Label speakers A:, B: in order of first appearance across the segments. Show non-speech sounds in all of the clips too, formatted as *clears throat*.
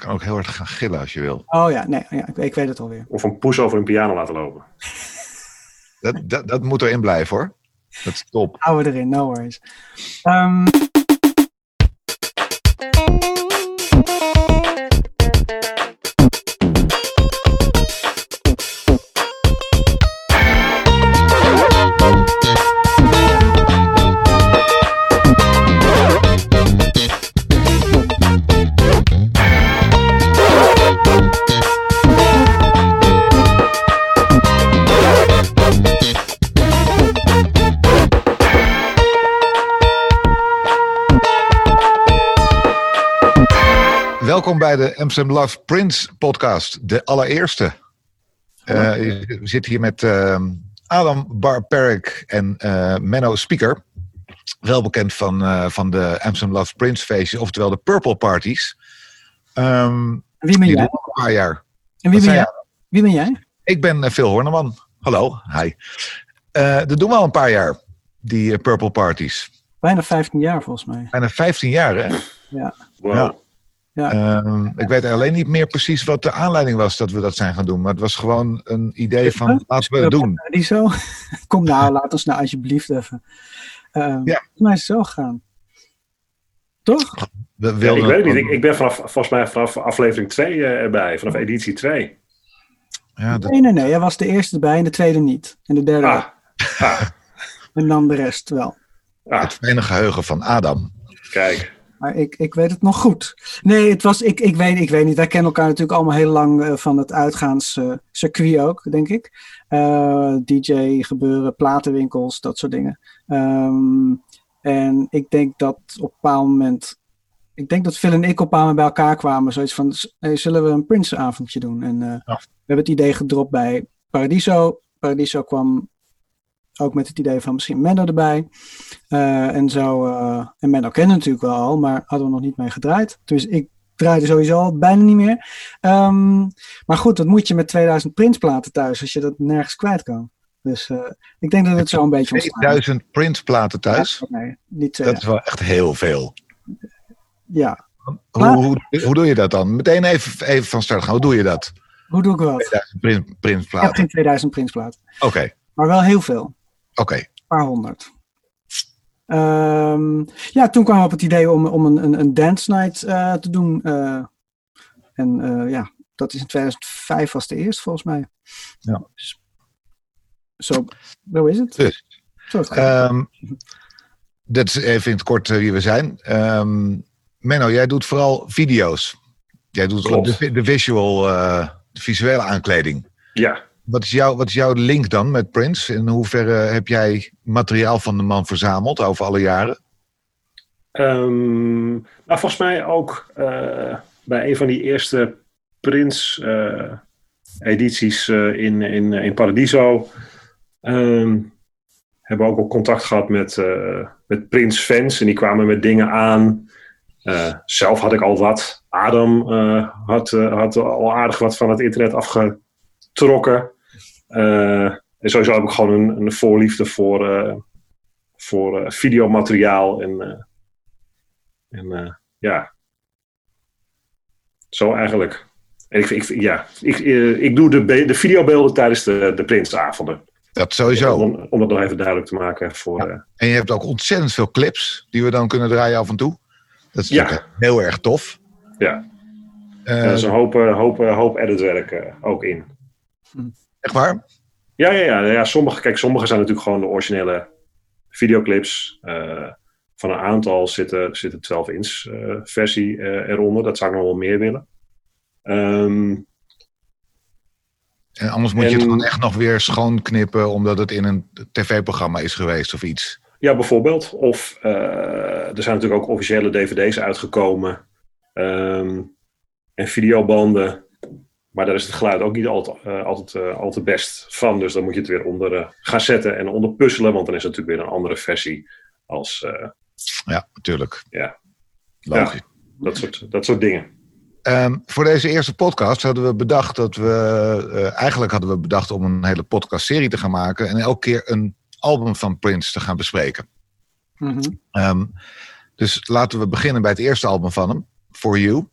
A: kan ook heel hard gaan gillen als je wil.
B: Oh ja, nee, ja, ik, ik weet het alweer.
C: Of een poes over een piano laten lopen.
A: Dat, dat, dat moet erin blijven hoor. Dat is top.
B: Houden we erin, no worries. Ehm,
A: bij de Amsterdam Love Prince podcast, de allereerste. Uh, we zitten hier met uh, Adam Barperik en uh, Menno Speaker. Wel bekend van, uh, van de Amsterdam Love Prince feestjes, oftewel de Purple Parties. Um,
B: wie ben jij?
A: Een paar jaar.
B: En wie ben jij? wie ben jij?
A: Ik ben Phil Horneman. Hallo, hi. dat doen we al een paar jaar, die Purple Parties.
B: Bijna 15 jaar volgens mij.
A: Bijna 15 jaar, hè?
B: Ja.
C: Wow.
A: Ja.
B: Ja.
A: Um, ik weet alleen niet meer precies wat de aanleiding was dat we dat zijn gaan doen. Maar het was gewoon een idee van laten we het doen.
B: Die zo? *laughs* Kom nou, laat ons nou alsjeblieft even. Um,
A: Ja.
B: Volgens mij is het zo gegaan. Toch?
A: We
C: Ja,
A: wilden
C: ik weet het niet. Ik, ik ben vanaf, volgens mij vanaf aflevering 2 erbij. Vanaf editie 2.
A: Ja, dat,
B: Nee, nee, nee. Jij was de eerste erbij en de tweede niet. En de derde
C: Ah, ah,
B: En dan de rest wel.
C: ah,
A: het fijne geheugen van Adam.
C: kijk.
B: Maar ik, ik weet het nog goed. Nee, het was, ik, ik, weet, ik weet niet. Wij kennen elkaar natuurlijk allemaal heel lang eh, van het uitgaanscircuit ook, denk ik. Eh, DJ gebeuren, platenwinkels, dat soort dingen. Ehm, en ik denk dat op een bepaald moment. Ik denk dat Phil en ik op een bepaald moment bij elkaar kwamen. Zoiets van: hey, zullen we een Prince-avondje doen? En eh, we hebben het idee gedropt bij Paradiso. Paradiso kwam ook met het idee van misschien Menno erbij. Uh, en zo, uh, en Menno kende natuurlijk wel al, maar hadden we nog niet mee gedraaid. Dus ik draaide sowieso al bijna niet meer. Um, maar goed, dat moet je met 2000 Prince-platen thuis, als je dat nergens kwijt kan. Dus uh, ik denk dat het zo een beetje ontstaan
A: 2000 Prince-platen thuis?
B: Ja, nee, niet.
A: Dat is wel echt heel veel.
B: Ja.
A: Hoe, hoe, hoe, doe je dat dan? Meteen even, even van start gaan. Hoe doe je dat?
B: Hoe doe ik wat?
A: 2000 Prince-platen. Prins
B: ik heb geen 2000 Prince-platen.
A: Oké. Okay.
B: Maar wel heel veel.
A: Oké. Okay.
B: Een paar honderd. Um, ja, toen kwam we op het idee om, om een, een, een dance night uh, te doen. Uh, en uh, ja, dat is in 2005 was de eerste volgens mij.
A: Ja.
B: Zo, zo is het.
A: Dus,
B: zo
A: um, dat is even in het kort wie we zijn. Um, Menno, jij doet vooral video's. Jij doet de, de, visual, de visuele aankleding.
C: Ja.
A: Wat is, jouw, wat is jouw link dan met Prince? In hoeverre heb jij materiaal van de man verzameld over alle jaren?
C: Um, volgens mij ook uh, bij een van die eerste Prince-edities uh, uh, in, in, in Paradiso. Um, hebben we ook al contact gehad met, met Prince-fans. En die kwamen met dingen aan. Zelf had ik al wat. Adam had, had al aardig wat van het internet afgetrokken. Uh, en sowieso heb ik gewoon een, een voorliefde voor, uh, voor uh, videomateriaal. En, en ja, zo eigenlijk. En ik, ik, ja, ik, ik doe de, de videobeelden tijdens de, de Prinsavonden.
A: Dat sowieso.
C: Om, om dat nog even duidelijk te maken. Voor, ja.
A: En je hebt ook ontzettend veel clips die we dan kunnen draaien af en toe. Dat is ja. heel erg tof.
C: Ja. er is een hoop, hoop, hoop editwerk ook in.
A: Echt waar?
C: Ja, ja, ja, ja. Sommige, kijk, sommige zijn natuurlijk gewoon de originele videoclips. Uh, van een aantal zitten, zitten 12-inch uh, versie uh, eronder. Dat zou ik nog wel meer willen. Um,
A: en anders moet en, je het gewoon echt nog weer schoonknippen omdat het in een tv-programma is geweest of iets.
C: Ja, bijvoorbeeld. Of er zijn natuurlijk ook officiële dvd's uitgekomen. Um, en videobanden. Maar daar is het geluid ook niet altijd, uh, altijd, uh, altijd best van. Dus dan moet je het weer onder uh, gaan zetten en onder puzzelen. Want dan is het natuurlijk weer een andere versie als...
A: ja, natuurlijk.
C: Ja.
A: Logisch.
C: Ja, dat, soort, dat soort dingen.
A: Um, voor deze eerste podcast hadden we bedacht dat we... eigenlijk hadden we bedacht om een hele podcastserie te gaan maken. En elke keer een album van Prince te gaan bespreken.
B: -hmm.
A: um, dus laten we beginnen bij het eerste album van hem. For You.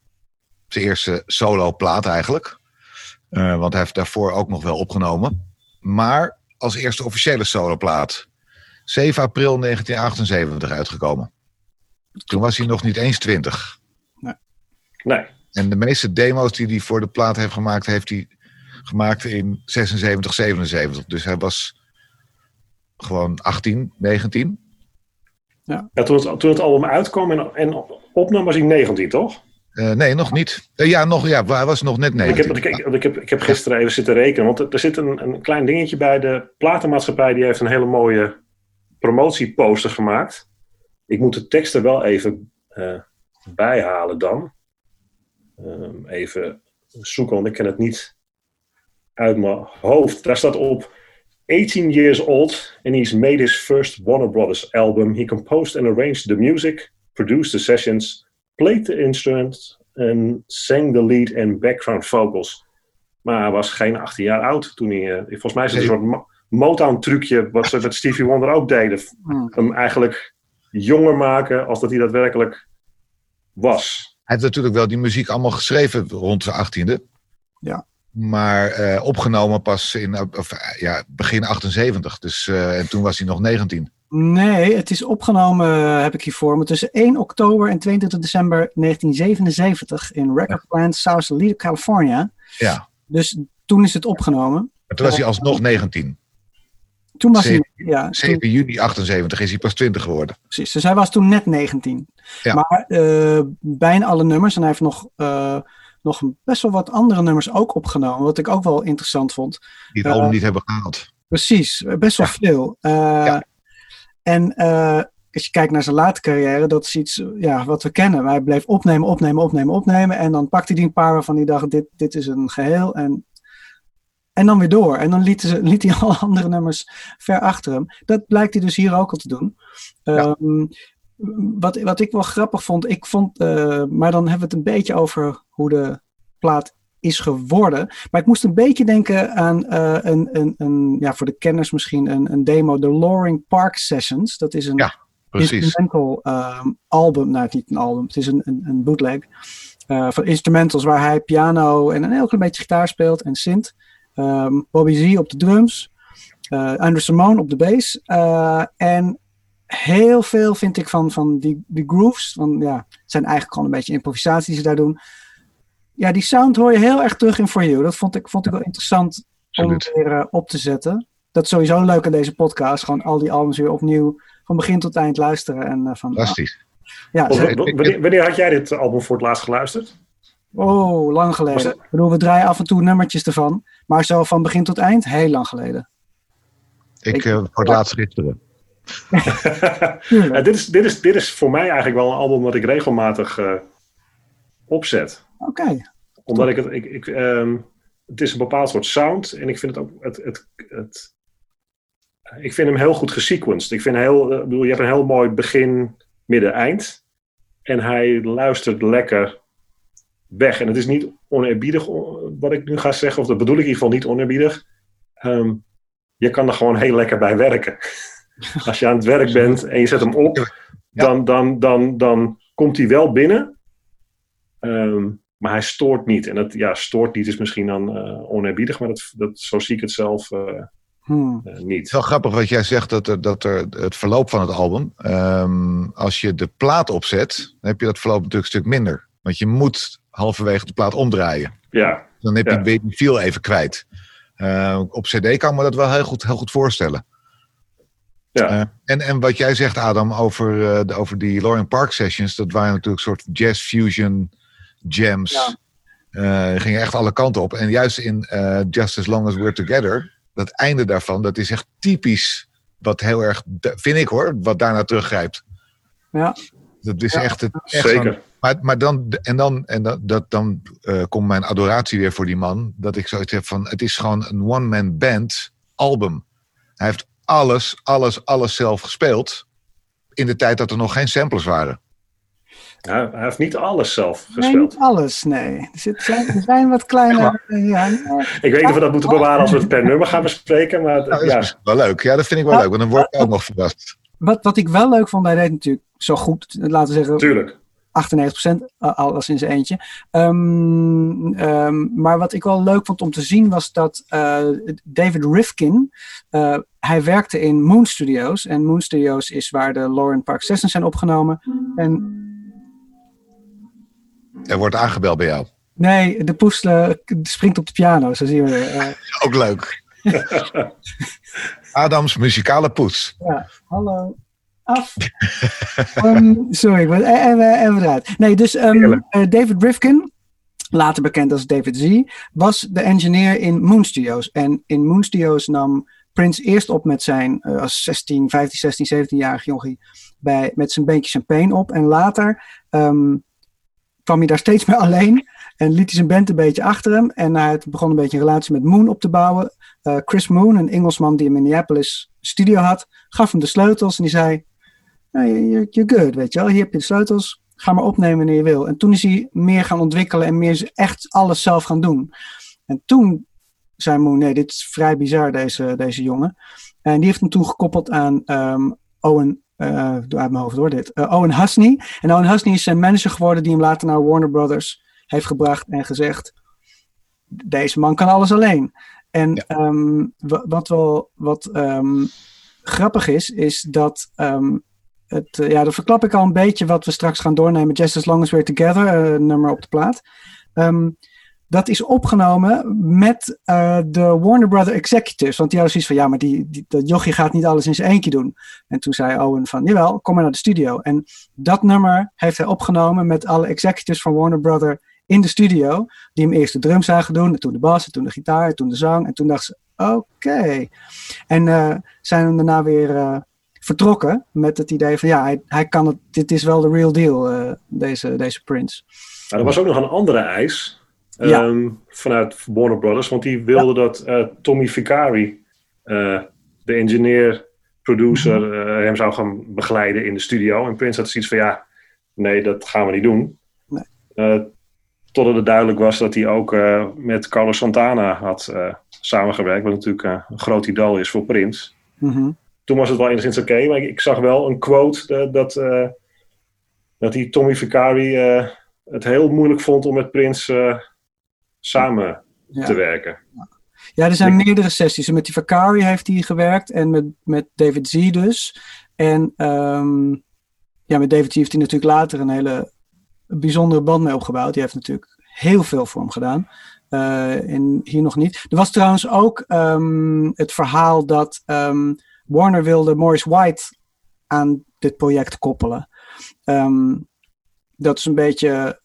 A: Zijn eerste solo plaat eigenlijk. Uh, want hij heeft daarvoor ook nog wel opgenomen. Maar als eerste officiële soloplaat. 7 april 1978 uitgekomen. Toen was hij nog niet eens 20.
C: Nee. nee.
A: En de meeste demo's die hij voor de plaat heeft gemaakt, heeft hij gemaakt in 76, 77. Dus hij was gewoon 18, 19.
C: Ja. ja toen, het, toen het album uitkwam en, en opnam was hij 19, toch?
A: Uh, nee, nog niet. Uh, ja, nog, ja, hij was nog net 19.
C: Ik heb, ik, ik, heb, ik heb gisteren even zitten rekenen. Want er zit een, een klein dingetje bij. De platenmaatschappij die heeft een hele mooie promotieposter gemaakt. Ik moet de teksten wel even uh, bijhalen dan. Um, even zoeken, want ik ken het niet uit mijn hoofd. Daar staat op 18 years old and he's made his first Warner Brothers album. He composed and arranged the music, produced the sessions, played the instruments and sang the lead and background vocals. Maar hij was geen 18 jaar oud toen hij... Uh, volgens mij is het een soort Motown-trucje wat ze met Stevie Wonder ook deden. Hmm. Hem eigenlijk jonger maken als dat hij daadwerkelijk was.
A: Hij heeft natuurlijk wel die muziek allemaal geschreven rond zijn achttiende.
B: Ja.
A: Maar uh, opgenomen pas in of, ja, begin 78. Dus, uh, en toen was hij nog 19.
B: Nee, het is opgenomen, heb ik hier voor me, tussen 1 oktober en 22 december 1977 in Record Plant, South Sausalito, California.
A: Ja.
B: Dus toen is het opgenomen.
A: Maar toen was hij alsnog 19.
B: Toen was 7,
A: hij, ja, 7 toen, juni 78 is hij pas 20 geworden.
B: Precies, dus hij was toen net 19. Ja. Maar uh, bijna alle nummers, en hij heeft nog, uh, nog best wel wat andere nummers ook opgenomen, wat ik ook wel interessant vond.
A: Die het uh, album niet hebben gehaald.
B: Precies, best wel ja. veel. Ja. En als je kijkt naar zijn late carrière, dat is iets ja, wat we kennen. Hij bleef opnemen, opnemen, opnemen, opnemen. En dan pakte hij een paar waarvan hij dacht, dit, dit is een geheel. En en dan weer door. En dan liet, ze, liet hij *laughs* alle andere nummers ver achter hem. Dat blijkt hij dus hier ook al te doen. Ja. Um, wat, wat ik wel grappig vond, ik vond, uh, maar dan hebben we het een beetje over hoe de plaat is geworden. Maar ik moest een beetje denken aan uh, een, een, een, ja, voor de kenners misschien, een, een demo, de Loring Park Sessions. Dat is een
A: ja,
B: instrumental um, album, nou niet een album, het is een, een, een bootleg. Uh, van instrumentals waar hij piano en een heel klein beetje gitaar speelt en synth. Um, Bobby Z op de drums. Uh, Andrew Simone op de bass. En heel veel vind ik van, van die, die grooves. Want ja, het zijn eigenlijk gewoon een beetje improvisaties die ze daar doen. Ja, die sound hoor je heel erg terug in For You. Dat vond ik, vond ik wel interessant Absoluut. om weer uh, op te zetten. Dat is sowieso leuk aan deze podcast. Gewoon al die albums weer opnieuw van begin tot eind luisteren. En, van,
A: Fantastisch.
C: Ja, wanneer, wanneer had jij dit album voor het laatst geluisterd?
B: Oh, lang geleden. Ik bedoel, we draaien af en toe nummertjes ervan. Maar zo van begin tot eind, heel lang geleden.
A: Ik, ik uh, voor het laatst gisteren. *laughs*
C: ja, dit, is, dit, is, dit is voor mij eigenlijk wel een album wat ik regelmatig uh, opzet.
B: Oké. Okay.
C: Omdat ik het... Ik, ik, um, het is een bepaald soort sound. En ik vind het ook... Het, het, het, ik vind hem heel goed gesequenced. Ik vind heel... Ik bedoel, je hebt een heel mooi begin, midden, eind. En hij luistert lekker weg. En het is niet oneerbiedig wat ik nu ga zeggen, of dat bedoel ik in ieder geval niet oneerbiedig. Um, je kan er gewoon heel lekker bij werken. *laughs* Als je aan het werk bent en je zet hem op, dan, dan, dan, dan komt hij wel binnen. Um, maar hij stoort niet. En dat ja, stoort niet is misschien dan uh, oneerbiedig, maar dat, dat, zo zie ik het zelf uh, hmm. uh, niet. Het
A: is wel grappig wat jij zegt, dat er, dat er het verloop van het album. Um, als je de plaat opzet, dan heb je dat verloop natuurlijk een stuk minder. Want je moet halverwege de plaat omdraaien.
C: Ja.
A: Dan heb je ja. die feel even kwijt. Uh, op CD kan me dat wel heel goed, heel goed voorstellen.
C: Ja. Uh,
A: en, en wat jij zegt, Adam, over, uh, de, over die Loring Park sessions, dat waren natuurlijk een soort jazz fusion jams. Ja. gingen echt alle kanten op. En juist in Just As Long As We're Together, dat einde daarvan, dat is echt typisch wat heel erg, vind ik hoor, wat daarna teruggrijpt.
B: Ja.
A: Dat is
B: ja,
A: echt, het, echt
C: Zeker.
A: Maar, maar dan, en dan, en dat, dat, dan uh, komt mijn adoratie weer voor die man. Dat ik zoiets heb van, het is gewoon een one-man band album. Hij heeft alles, alles, alles zelf gespeeld. In de tijd dat er nog geen samplers waren.
C: Ja, hij heeft niet alles zelf gespeeld.
B: Nee, niet alles, nee. Er, zijn, er zijn wat kleine... Ja,
C: ik weet niet of we dat moeten bewaren als we het per nummer gaan bespreken. Maar
A: nou, dat is wel leuk. Ja, dat vind ik wel leuk. Want dan word ik ook nog verrast.
B: Wat, wat ik wel leuk vond, hij deed natuurlijk zo goed, laten we zeggen...
C: Tuurlijk
B: 98% alles in zijn eentje. Um, um, maar wat ik wel leuk vond om te zien was dat uh, David Rifkin, uh, hij werkte in Moon Studios. En Moon Studios is waar de Lauren Park Sessions zijn opgenomen. En...
A: Er wordt aangebeld bij jou.
B: Nee, de poes uh, springt op de piano, zo zien we. *laughs*
A: Ook leuk. *laughs* Adams muzikale poes.
B: Ja, hallo af. um, sorry, ik ben even, even eruit. Nee, dus um, David Rifkin, later bekend als David Z, was de engineer in Moon Studios. En in Moon Studios nam Prince eerst op met zijn, uh, als 16, 15, 16, 17-jarig jochie, bij, met zijn beentje champagne op. En later um, kwam hij daar steeds meer *laughs* alleen. En liet hij zijn band een beetje achter hem. En hij begon een beetje een relatie met Moon op te bouwen. Uh, Chris Moon, een Engelsman die in Minneapolis studio had, gaf hem de sleutels en die zei: you're, you're good, weet je wel. Hier heb je de sleutels, ga maar opnemen wanneer je wil. En toen is hij meer gaan ontwikkelen en meer echt alles zelf gaan doen. En toen zei Moon, nee, dit is vrij bizar, deze, deze jongen. En die heeft hem toen gekoppeld aan um, Owen, uh, doe uit mijn hoofd hoor dit, uh, Owen Husney. En Owen Husney is zijn manager geworden die hem later naar Warner Brothers heeft gebracht en gezegd, deze man kan alles alleen. En ja. um, wat wel wat um, grappig is, is dat um, het, uh, ja, dat verklap ik al een beetje wat we straks gaan doornemen. Just as long as we're together, nummer op de plaat. Um, dat is opgenomen met uh, de Warner Brother executives. Want die hadden zoiets van, ja, maar die, die, dat jochie gaat niet alles in zijn eentje doen. En toen zei Owen van, jawel, kom maar naar de studio. En dat nummer heeft hij opgenomen met alle executives van Warner Brother in de studio. Die hem eerst de drums zagen doen, en toen de bas, en toen de gitaar, en toen de zang. En toen dachten ze, oké. En uh, zijn hem daarna weer uh, vertrokken met het idee van ja, hij, hij kan het, dit is wel de real deal, deze, deze Prince.
C: Nou, er was ook nog een andere eis ja. um, vanuit Warner Brothers, want die wilde ja. dat uh, Tommy Vicari, uh, de engineer, producer, mm -hmm. hem zou gaan begeleiden in de studio. En Prince had zoiets van ja, nee, dat gaan we niet doen. Nee. totdat het duidelijk was dat hij ook met Carlos Santana had samengewerkt, wat natuurlijk een groot idool is voor Prince. Mm -hmm toen was het wel enigszins oké. Okay, maar ik, ik, zag wel een quote dat, dat die Tommy Vicari het heel moeilijk vond om met Prins samen ja. te werken.
B: Ja, er zijn ik... meerdere sessies. Met die Vicari heeft hij gewerkt en met, met David Z dus. En um, ja, met David Z heeft hij natuurlijk later een hele bijzondere band mee opgebouwd. Die heeft natuurlijk heel veel voor hem gedaan. en hier nog niet. Er was trouwens ook um, het verhaal dat um, Warner wilde Morris White aan dit project koppelen. Um, dat is een beetje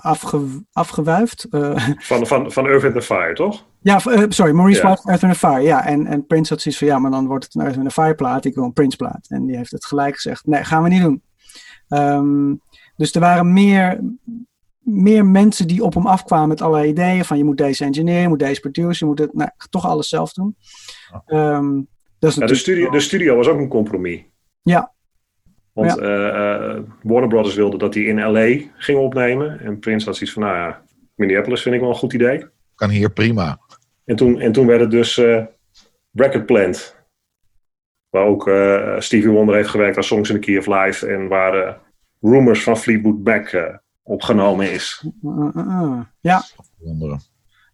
B: afge, afgewuifd. Uh,
C: van, van, van Earth in the Fire, toch?
B: Ja, uh, sorry, Maurice yeah. White, Earth in the Fire. Ja, en, en Prince had zoiets van, ja, maar dan wordt het een Earth in the Fire plaat. Ik wil een Prince plaat. En die heeft het gelijk gezegd, nee, gaan we niet doen. Um, dus er waren meer, meer mensen die op hem afkwamen met allerlei ideeën. Van je moet deze engineer, je moet deze producer, je moet het, nou, toch alles zelf doen. Um,
C: dat is ja, de, studio, de studio was ook een compromis.
B: Ja.
C: Want ja. Uh, uh, Warner Brothers wilde dat hij in LA ging opnemen. En Prince had zoiets van, nou ja, Minneapolis vind ik wel een goed idee.
A: Kan hier prima.
C: En toen, en toen werd het dus uh, Bracket Plant. Waar ook Stevie Wonder heeft gewerkt aan Songs in the Key of Life. En waar Rumors van Fleetwood Mac opgenomen is.
B: Ja.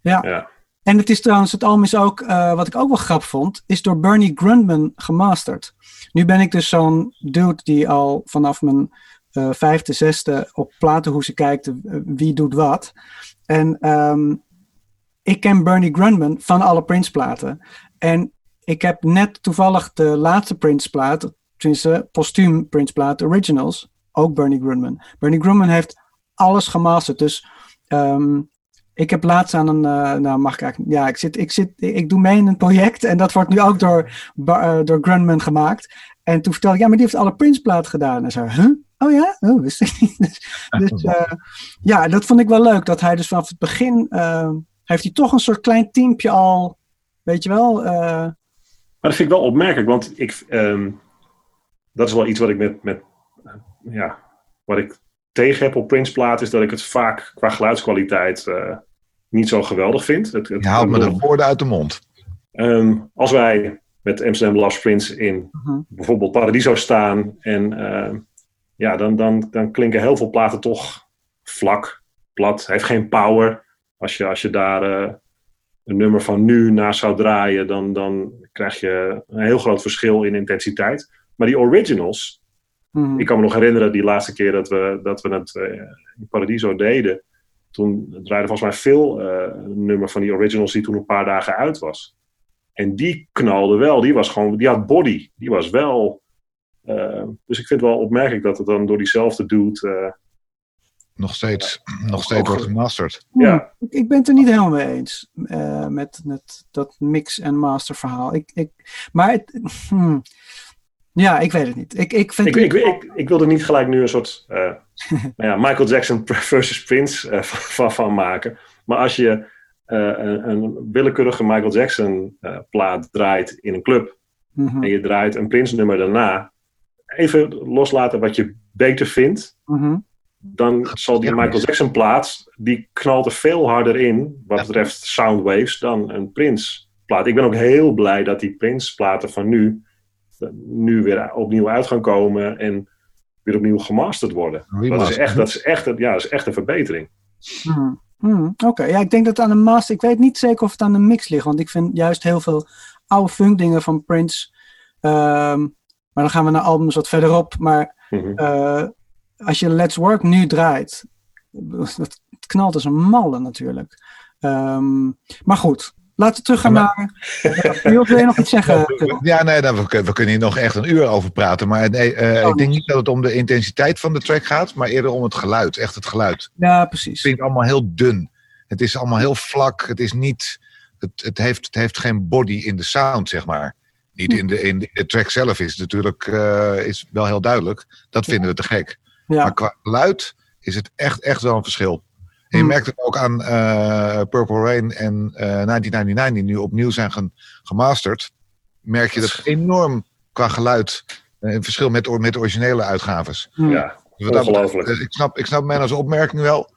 B: Ja. ja. En het is trouwens, het album is ook, uh, wat ik ook wel grappig vond, is door Bernie Grundman gemasterd. Nu ben ik dus zo'n dude die al vanaf mijn uh, vijfde, zesde op platenhoesen kijkt, uh, wie doet wat. En um, ik ken Bernie Grundman van alle Prince platen. En ik heb net toevallig de laatste Prince plaat, tenminste postuum Prince plaat, Originals, ook Bernie Grundman. Bernie Grundman heeft alles gemasterd. Dus um, ik heb laatst aan een, uh, nou mag ik eigenlijk, ja, ik, zit, ik, zit, ik doe mee in een project en dat wordt nu ook door, uh, door Grunman gemaakt. En toen vertelde ik, ja, maar die heeft alle Prince-platen gedaan. En zo, huh? Oh ja? Oh, wist ik niet. *laughs* Dus, dus uh, ja, dat vond ik wel leuk. Dat hij dus vanaf het begin, heeft hij toch een soort klein teampje al, weet je wel.
C: maar dat vind ik wel opmerkelijk, want ik, um, dat is wel iets wat ik met, met ja, wat ik tegen heb op Prince-plaat, is dat ik het vaak qua geluidskwaliteit niet zo geweldig vind. Het,
A: het je haalt me de woorden uit de mond.
C: Um, als wij met Amsterdam Love Prince in uh-huh. bijvoorbeeld Paradiso staan en uh, ja, dan, dan, dan klinken heel veel platen toch vlak, plat. Heeft geen power. Als je, als je daar uh, een nummer van nu naar zou draaien, dan, dan krijg je een heel groot verschil in intensiteit. Maar die originals,
B: Mhm.
C: ik kan me nog herinneren die laatste keer dat we, dat we het uh, in Paradiso deden. Toen draaide volgens mij veel uh, een nummer van die originals die toen een paar dagen uit was. En die knalde wel, die was gewoon, die had body. Die was wel. Uh, dus ik vind het wel opmerkelijk dat het dan door diezelfde dude.
A: nog steeds, *clears throat* nog steeds wordt gemasterd.
C: Ja.
B: Ik, ik, ben het er niet helemaal mee eens uh, met, met dat mix- en master verhaal. Ik, ik, maar het, hmm, ja, ik weet het niet. Ik, ik, vind
C: ik, ik, ik, ik wilde niet gelijk nu een soort uh, *laughs* nou ja, Michael Jackson *laughs* versus Prince uh, *laughs* van, van, maken. Maar als je een, een, willekeurige Michael Jackson plaat draait in een club
B: Mhm.
C: en je draait een Prince nummer daarna, even loslaten wat je beter vindt.
B: Mm-hmm.
C: Dan zal die Michael Jackson plaat, die knalt er veel harder in, wat betreft soundwaves, dan een Prince plaat. Ik ben ook heel blij dat die Prince platen van nu, nu weer opnieuw uit gaan komen en weer opnieuw gemasterd worden. Dat is echt, dat is echt, ja, dat is echt een verbetering.
B: Mm. Mm. Oké, okay. ja, ik denk dat aan de master, ik weet niet zeker of het aan de mix ligt, want ik vind juist heel veel oude funk dingen van Prince. Um, maar dan gaan we naar albums wat verderop. Maar
C: Mhm.
B: uh, als je Let's Work nu draait, dat knalt als een malle natuurlijk. Um, maar goed, laten we terug gaan
A: Ja,
B: naar. Wil je nog iets zeggen?
A: Ja, nee, nou, we, we, kunnen hier nog echt een uur over praten. Maar nee, uh,
B: Oh.
A: ik denk niet dat het om de intensiteit van de track gaat, maar eerder om het geluid. Echt het geluid.
B: Ja,
A: Het
B: precies.
A: klinkt allemaal heel dun. Het is allemaal heel vlak. Het is niet. Het, het, heeft, het heeft geen body in de sound, zeg maar. Niet in de, in de, track zelf is het natuurlijk uh, is wel heel duidelijk. Dat vinden we te gek.
B: Ja.
A: Maar qua geluid is het echt, echt wel een verschil. En je
B: Hmm.
A: merkt het ook aan uh, Purple Rain en uh, 1999, die nu opnieuw zijn ge gemasterd. Merk je dat enorm qua geluid uh, een verschil met, met de originele uitgaves.
B: Mm.
C: Ja,
A: Dus
C: ongelooflijk.
A: ik snap, ik snap Menno's opmerking wel.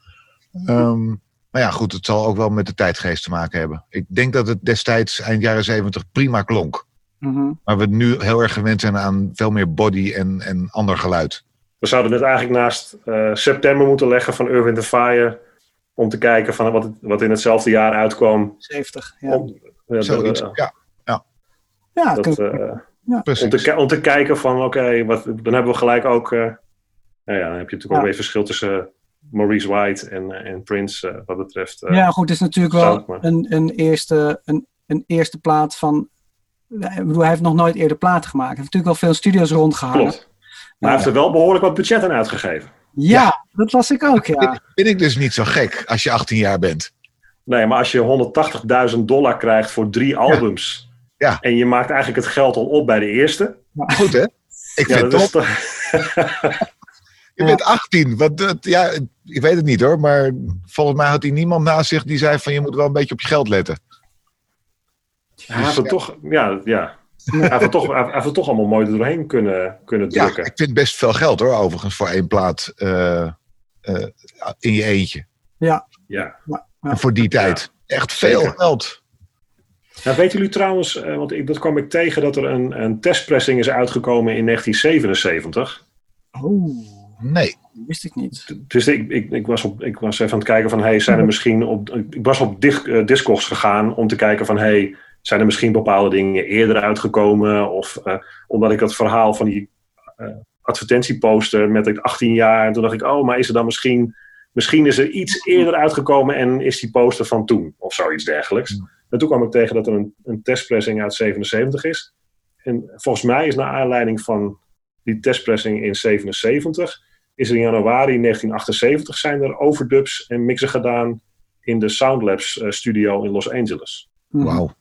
A: Um, maar ja, goed, het zal ook wel met de tijdgeest te maken hebben. Ik denk dat het destijds, eind jaren zeventig, prima klonk.
B: Mm-hmm.
A: Maar we nu heel erg gewend zijn aan veel meer body en, en ander geluid.
C: We zouden het eigenlijk naast uh, september moeten leggen van Earth, Wind Fire. Om te kijken van wat, wat in hetzelfde jaar uitkwam.
B: 70, ja.
C: Om,
A: Zoiets,
C: uh,
A: ja.
B: ja,
C: dat, uh,
B: Ja.
A: Precies.
C: om, te, om te kijken van oké, wat dan hebben we gelijk ook. uh, nou ja, dan heb je natuurlijk
B: Ja.
C: ook weer verschil tussen Maurice White en, en Prince. uh, wat betreft. uh,
B: ja, goed, het is natuurlijk wel een, een, eerste, een, een eerste plaat van. Ik bedoel, hij heeft nog nooit eerder platen gemaakt. Hij heeft natuurlijk wel veel studio's rondgehangen.
C: Klopt. Maar hij heeft er wel behoorlijk wat budget aan uitgegeven.
B: Ja, dat las ik ook, ja.
A: Vind, vind ik dus niet zo gek als je 18 jaar bent.
C: Nee, maar als je 180.000 dollar krijgt voor drie albums.
A: Ja.
C: En je maakt eigenlijk het geld al op bij de eerste. *laughs*
A: Goed hè? Ik
C: Ja,
A: vind het top. *laughs* Je bent 18. Wat, dat- ja, ik weet het niet hoor. Maar volgens mij had hij niemand naast zich die zei van je moet wel een beetje op je geld letten.
C: Hij heeft het toch, ja, ja. Hij heeft het toch, hij heeft het toch allemaal mooi er doorheen kunnen, kunnen
A: Ja,
C: drukken.
A: ik vind best veel geld hoor, overigens, voor één plaat eh, eh, in je eentje.
C: Ja.
B: Ja.
A: En voor die tijd. Echt veel
C: Zeker.
A: geld.
C: Nou, weten jullie trouwens, eh, want ik, dat kwam ik tegen dat er een, een testpressing is uitgekomen in 1977.
B: Oh,
A: Nee.
B: wist ik niet.
C: Dus ik, ik, ik, was op, ik was even aan het kijken van, hey, zijn er misschien op, ik was op Dis- Discogs gegaan om te kijken van, hey, zijn er misschien bepaalde dingen eerder uitgekomen? Of eh, omdat ik het verhaal van die eh, advertentieposter met ik 18 jaar, en toen dacht ik, oh, maar is er dan misschien, misschien is er iets eerder uitgekomen en is die poster van toen? Of zoiets dergelijks.
A: Hmm.
C: En toen kwam ik tegen dat er een, een testpressing uit 77 is. En volgens mij is naar aanleiding van die testpressing in 77 is er in januari 1978 zijn er overdubs en mixen gedaan in de Soundlabs eh, studio in Los Angeles.
B: Mhm.
A: Wauw.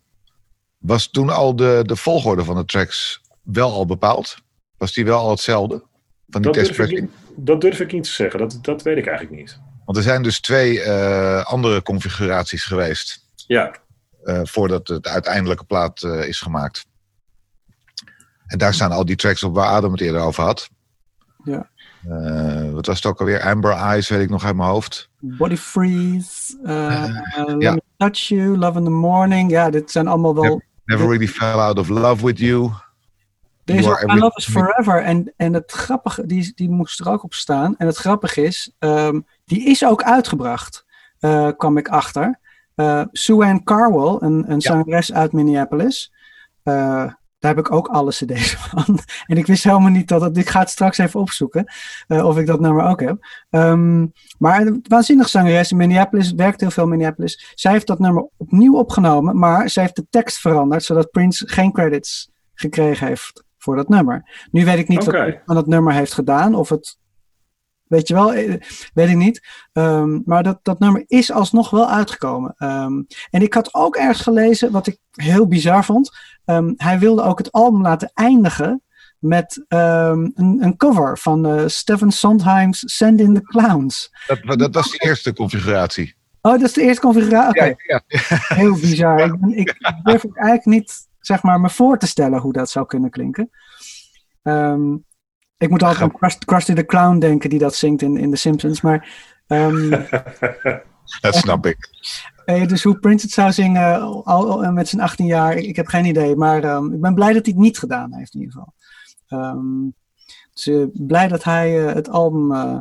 A: Was toen al de, de volgorde van de tracks wel al bepaald? Was die wel al hetzelfde? Van die
C: Dat durf, ik,
A: testpressing?
C: niet- dat durf ik niet te zeggen, dat, dat weet ik eigenlijk niet.
A: Want er zijn dus twee eh, andere configuraties geweest.
C: Ja,
A: eh, voordat het uiteindelijke plaat eh, is gemaakt. En daar staan al die tracks op waar Adam het eerder over had.
B: Ja.
A: Eh, wat was het ook alweer? Amber Eyes, weet ik nog uit mijn hoofd.
B: Body Freeze, uh, Let
A: Ja.
B: Me Touch You, Love in the Morning. Ja, dit zijn allemaal wel...
A: Never really fell out of love with you. Are
B: My Love is. Forever. En, en het grappige, die, die moest er ook op staan. En het grappige is, ehm, die is ook uitgebracht, eh, kwam ik achter. Eh Sue Ann Carwell, een, een zangeres uit Minneapolis. Eh, daar heb ik ook alle cd's *laughs* van. en ik wist helemaal niet dat het... Ik ga het straks even opzoeken. eh, of ik dat nummer ook heb. Ehm, maar een waanzinnig zangeres in Minneapolis. Werkt heel veel in Minneapolis. Zij heeft dat nummer opnieuw opgenomen. Maar zij heeft de tekst veranderd. Zodat Prince geen credits gekregen heeft voor dat nummer. Nu weet ik niet wat hij aan dat nummer heeft gedaan. Of het... Weet je wel, eh, weet ik niet. Ehm, maar dat, dat nummer is alsnog wel uitgekomen. Ehm, en ik had ook ergens gelezen, wat ik heel bizar vond. Ehm, hij wilde ook het album laten eindigen met een, een cover van eh Stephen Sondheim's Send in the Clowns.
A: Dat, dat was de eerste configuratie.
B: Oh, dat is de eerste configuratie. Oké,
A: Ja, ja. *laughs*
B: heel bizar. Ik, ik, durf eigenlijk niet zeg maar, me voor te stellen hoe dat zou kunnen klinken. Ehm, ik moet altijd aan Krusty, the Clown denken die dat zingt in, in The Simpsons. Maar ehm, *laughs*
A: Dat snap ik. *laughs*
B: eh, dus hoe Prince het zou zingen al, al- met zijn 18 jaar, ik, ik heb geen idee. Maar ehm, ik ben blij dat hij het niet gedaan heeft in ieder geval. Ehm, dus eh, blij dat hij eh, het album eh,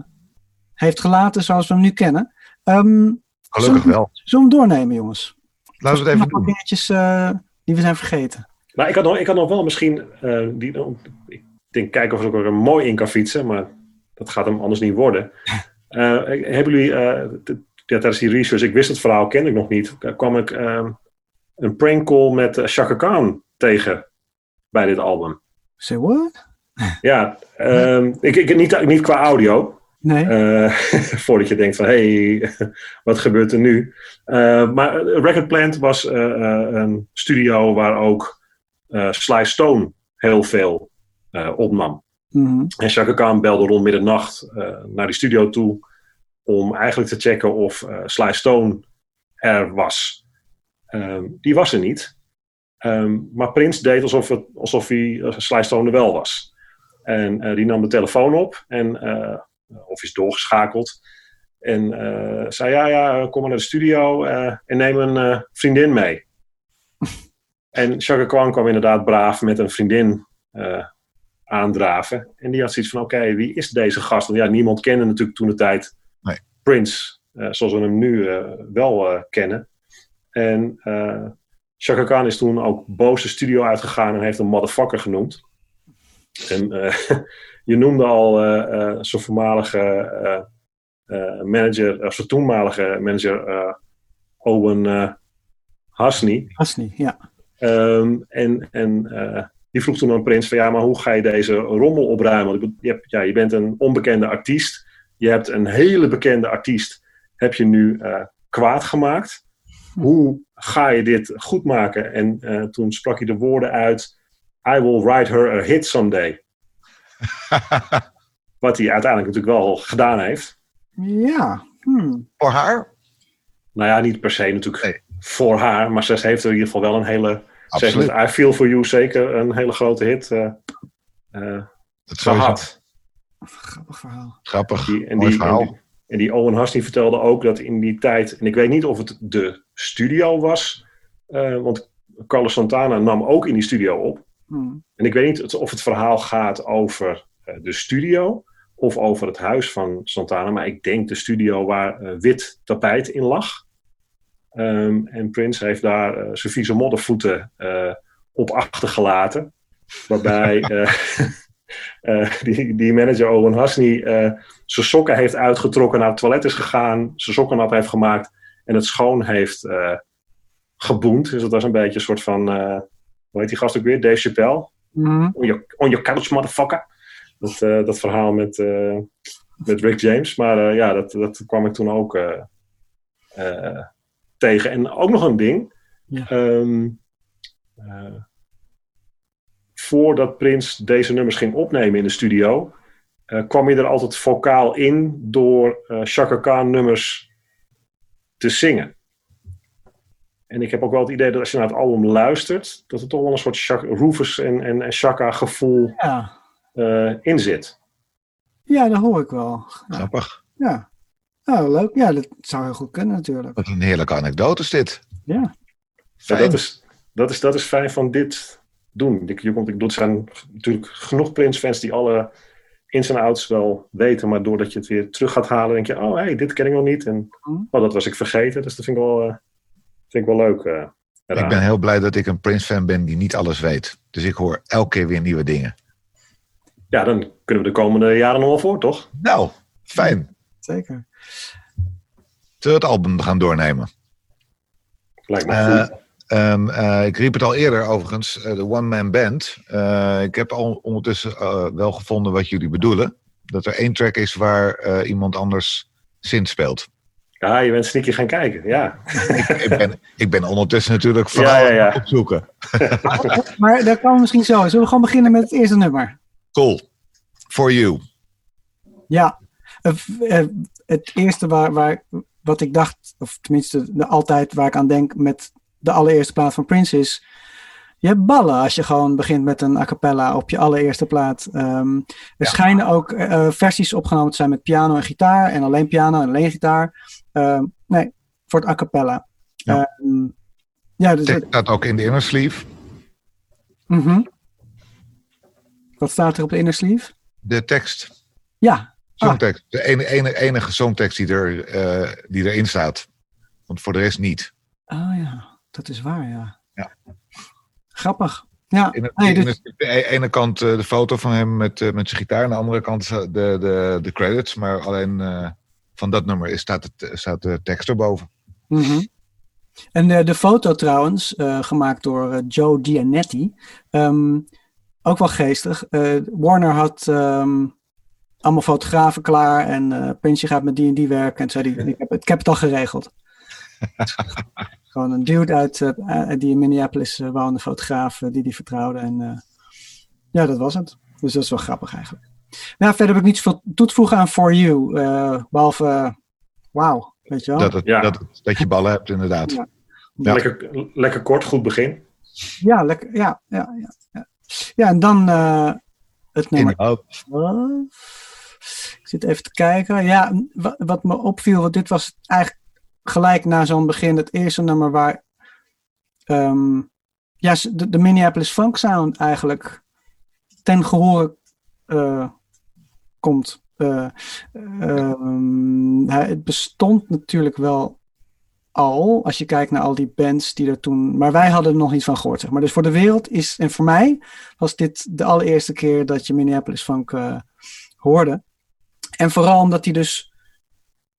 B: heeft gelaten zoals we hem nu kennen. Ehm,
A: Gelukkig wel.
B: Zullen we hem doornemen, jongens?
A: Laten we het even doen.
B: dingetjes eh, die we zijn vergeten.
C: Nou, ik had nog, ik had nog wel misschien. eh, die, ik denk kijken of ik er mooi in kan fietsen, maar dat gaat hem anders niet worden. *laughs* Eh, hebben jullie. eh, t- ja, tijdens die research, ik wist het verhaal, kende ik nog niet. eh, kwam ik eh, een prank call met uh, Chaka Khan tegen bij dit album.
B: Say what?
C: Ja, ehm, ik, ik, niet, niet qua audio.
B: Nee.
C: eh, *laughs* voordat je denkt van, hé, hey, *laughs* wat gebeurt er nu? Eh, maar Record Plant was eh, eh, een studio waar ook eh Sly Stone heel veel eh, opnam.
B: Mhm.
C: En Chaka Khan belde rond middernacht eh, naar die studio toe om eigenlijk te checken of eh Sly Stone er was. Ehm, die was er niet. Ehm, maar Prince deed alsof, het, alsof hij uh, Sly Stone er wel was. En die nam de telefoon op en eh, of is doorgeschakeld. En zei: Ja, ja, kom maar naar de studio en neem een vriendin mee. *laughs* en Chaka Khan kwam inderdaad braaf met een vriendin aandraven. En die had zoiets van: Oké, wie is deze gast? Want ja, niemand kende natuurlijk toen de tijd
A: Nee.
C: Prince, eh, zoals we hem nu eh, wel eh, kennen. En eh Chaka Khan is toen ook boos de studio uitgegaan en heeft hem motherfucker genoemd. En eh, *laughs* je noemde al eh, eh, zijn voormalige eh, eh, manager, of zijn toenmalige manager eh, Owen eh Hasney.
B: Hasni, ja.
C: Ehm, en en eh, die vroeg toen aan Prins van ja, maar hoe ga je deze rommel opruimen? Want Je, hebt, ja, je bent een onbekende artiest. Je hebt een hele bekende artiest. Heb je nu eh, kwaad gemaakt? Hoe ga je dit goed maken? En eh, toen sprak hij de woorden uit: I will write her a hit someday. *laughs* Wat hij uiteindelijk natuurlijk wel gedaan heeft.
B: Ja. Hmm.
A: Voor haar?
C: Nou ja, niet per se natuurlijk
A: Nee.
C: voor haar, maar ze heeft er in ieder geval wel een hele. Zeg
A: Absoluut.
C: met I Feel For You zeker een hele grote hit eh eh,
A: Dat sowieso.
C: gehad.
B: Grappig verhaal.
A: Grappig.
C: Die, en,
A: Mooi
C: die,
A: verhaal.
C: en, die, en die Owen Hasney vertelde ook dat in die tijd, en ik weet niet of het de studio was, eh, want Carlos Santana nam ook in die studio op.
B: Hmm.
C: En ik weet niet of het verhaal gaat over eh, de studio of over het huis van Santana, maar ik denk de studio waar eh, wit tapijt in lag. Ehm, en Prince heeft daar eh, zijn vieze moddervoeten eh, op achtergelaten. Waarbij *laughs* *laughs* eh, die, die manager Owen Hasney zijn sokken heeft uitgetrokken, naar het toilet is gegaan, zijn sokken nat heeft gemaakt en het schoon heeft geboend. Dus dat was een beetje een soort van, hoe heet die gast ook weer? Dave Chappelle.
B: Mhm.
C: On your, on your couch, motherfucker. Dat, dat verhaal met, met Rick James. Maar ja, dat, dat kwam ik toen ook tegen. En ook nog een ding.
B: Ja.
C: Ehm, eh, voordat Prince deze nummers ging opnemen in de studio, eh, kwam hij er altijd vocaal in door eh Chaka Khan nummers te zingen. En ik heb ook wel het idee dat als je naar het album luistert, dat er toch wel een soort Chaka, Rufus en, en, en Chaka gevoel
B: Ja.
C: eh, in zit.
B: ja, dat hoor ik wel.
A: Grappig.
B: ja. Oh, leuk. Ja, dat zou heel goed kunnen natuurlijk.
A: Wat een heerlijke anekdote is dit.
B: Ja.
C: Dat, is, dat, is, dat is fijn van dit, doen. Ik, je komt, ik, er zijn natuurlijk genoeg Prince-fans die alle ins en outs wel weten, maar doordat je het weer terug gaat halen, denk je, oh hey, dit ken ik nog niet. En oh, dat was ik vergeten. Dus dat vind ik wel, uh, vind ik wel leuk. Uh,
A: ik ben heel blij dat ik een Prince-fan ben die niet alles weet. Dus ik hoor elke keer weer nieuwe dingen.
C: Ja, dan kunnen we de komende jaren nog wel voor, toch?
A: Nou, fijn.
B: Zeker.
A: Zullen we het album gaan doornemen?
C: Lijkt me goed.
A: Um, uh, ik riep het al eerder overigens, de one-man band. Uh, ik heb al ondertussen uh, wel gevonden wat jullie bedoelen. Dat er één track is waar iemand anders synth speelt.
C: Ja, je bent sneaky gaan kijken, ja.
A: ik, ik, ben, ik ben ondertussen natuurlijk vooral ja, ja, ja. op zoeken. *laughs*
B: maar daar komen we misschien zo. Zullen we gewoon beginnen met het eerste nummer?
A: Cool. For you.
B: Ja, het eerste waar, waar, wat ik dacht, of tenminste altijd waar ik aan denk met de allereerste plaat van Prince is. Je hebt ballen als je gewoon begint met een a cappella op je allereerste plaat. Um, er schijnen ook uh, versies opgenomen te zijn met piano en gitaar. En alleen piano en alleen gitaar. Um, nee, voor het a cappella.
A: Ja, um, ja dus het staat ook in de inner sleeve.
B: Mm -hmm. Wat staat er op de inner sleeve?
A: De tekst.
B: Ja.
A: Songtekst. Ah. De enige, enige, enige songtekst die, er, uh, die erin staat. Want voor de rest niet.
B: Ah ja. Dat is waar, ja.
A: ja.
B: Grappig. Ja,
A: in, nee, dus... de ene kant uh, de foto van hem met, uh, met zijn gitaar, aan de andere kant de, de, de credits. Maar alleen uh, van dat nummer is, staat, het, staat de tekst erboven.
B: Mm -hmm. En de foto trouwens, gemaakt door Joe Gianetti, um, ook wel geestig. Warner had um, allemaal fotografen klaar en uh, gaat met die en die werken. En zei die, ik, heb, ik heb het al geregeld. *laughs* Gewoon een dude uit, uh, die in Minneapolis uh, woonde, fotograaf die die vertrouwde. En ja, dat was het. Dus dat is wel grappig eigenlijk. Nou, verder heb ik niet zoveel toe te voegen aan For You. behalve, wauw, weet je wel.
A: Dat, het, ja. dat, dat je ballen hebt, inderdaad. Ja.
C: Ja. Lekker, lekker kort, goed begin.
B: Ja, lekker, ja, ja, ja. Ja, ja en dan het nummer. Ik zit even te kijken. Ja, wat, me opviel, want dit was eigenlijk gelijk na zo'n begin het eerste nummer waar um, ja, de, Minneapolis Funk Sound eigenlijk ten gehore uh, komt. Uh, um, het bestond natuurlijk wel al, als je kijkt naar al die bands die er toen. Maar wij hadden er nog niet van gehoord, zeg maar. Dus voor de wereld is, en voor mij was dit de allereerste keer dat je Minneapolis Funk uh, hoorde. En vooral omdat hij dus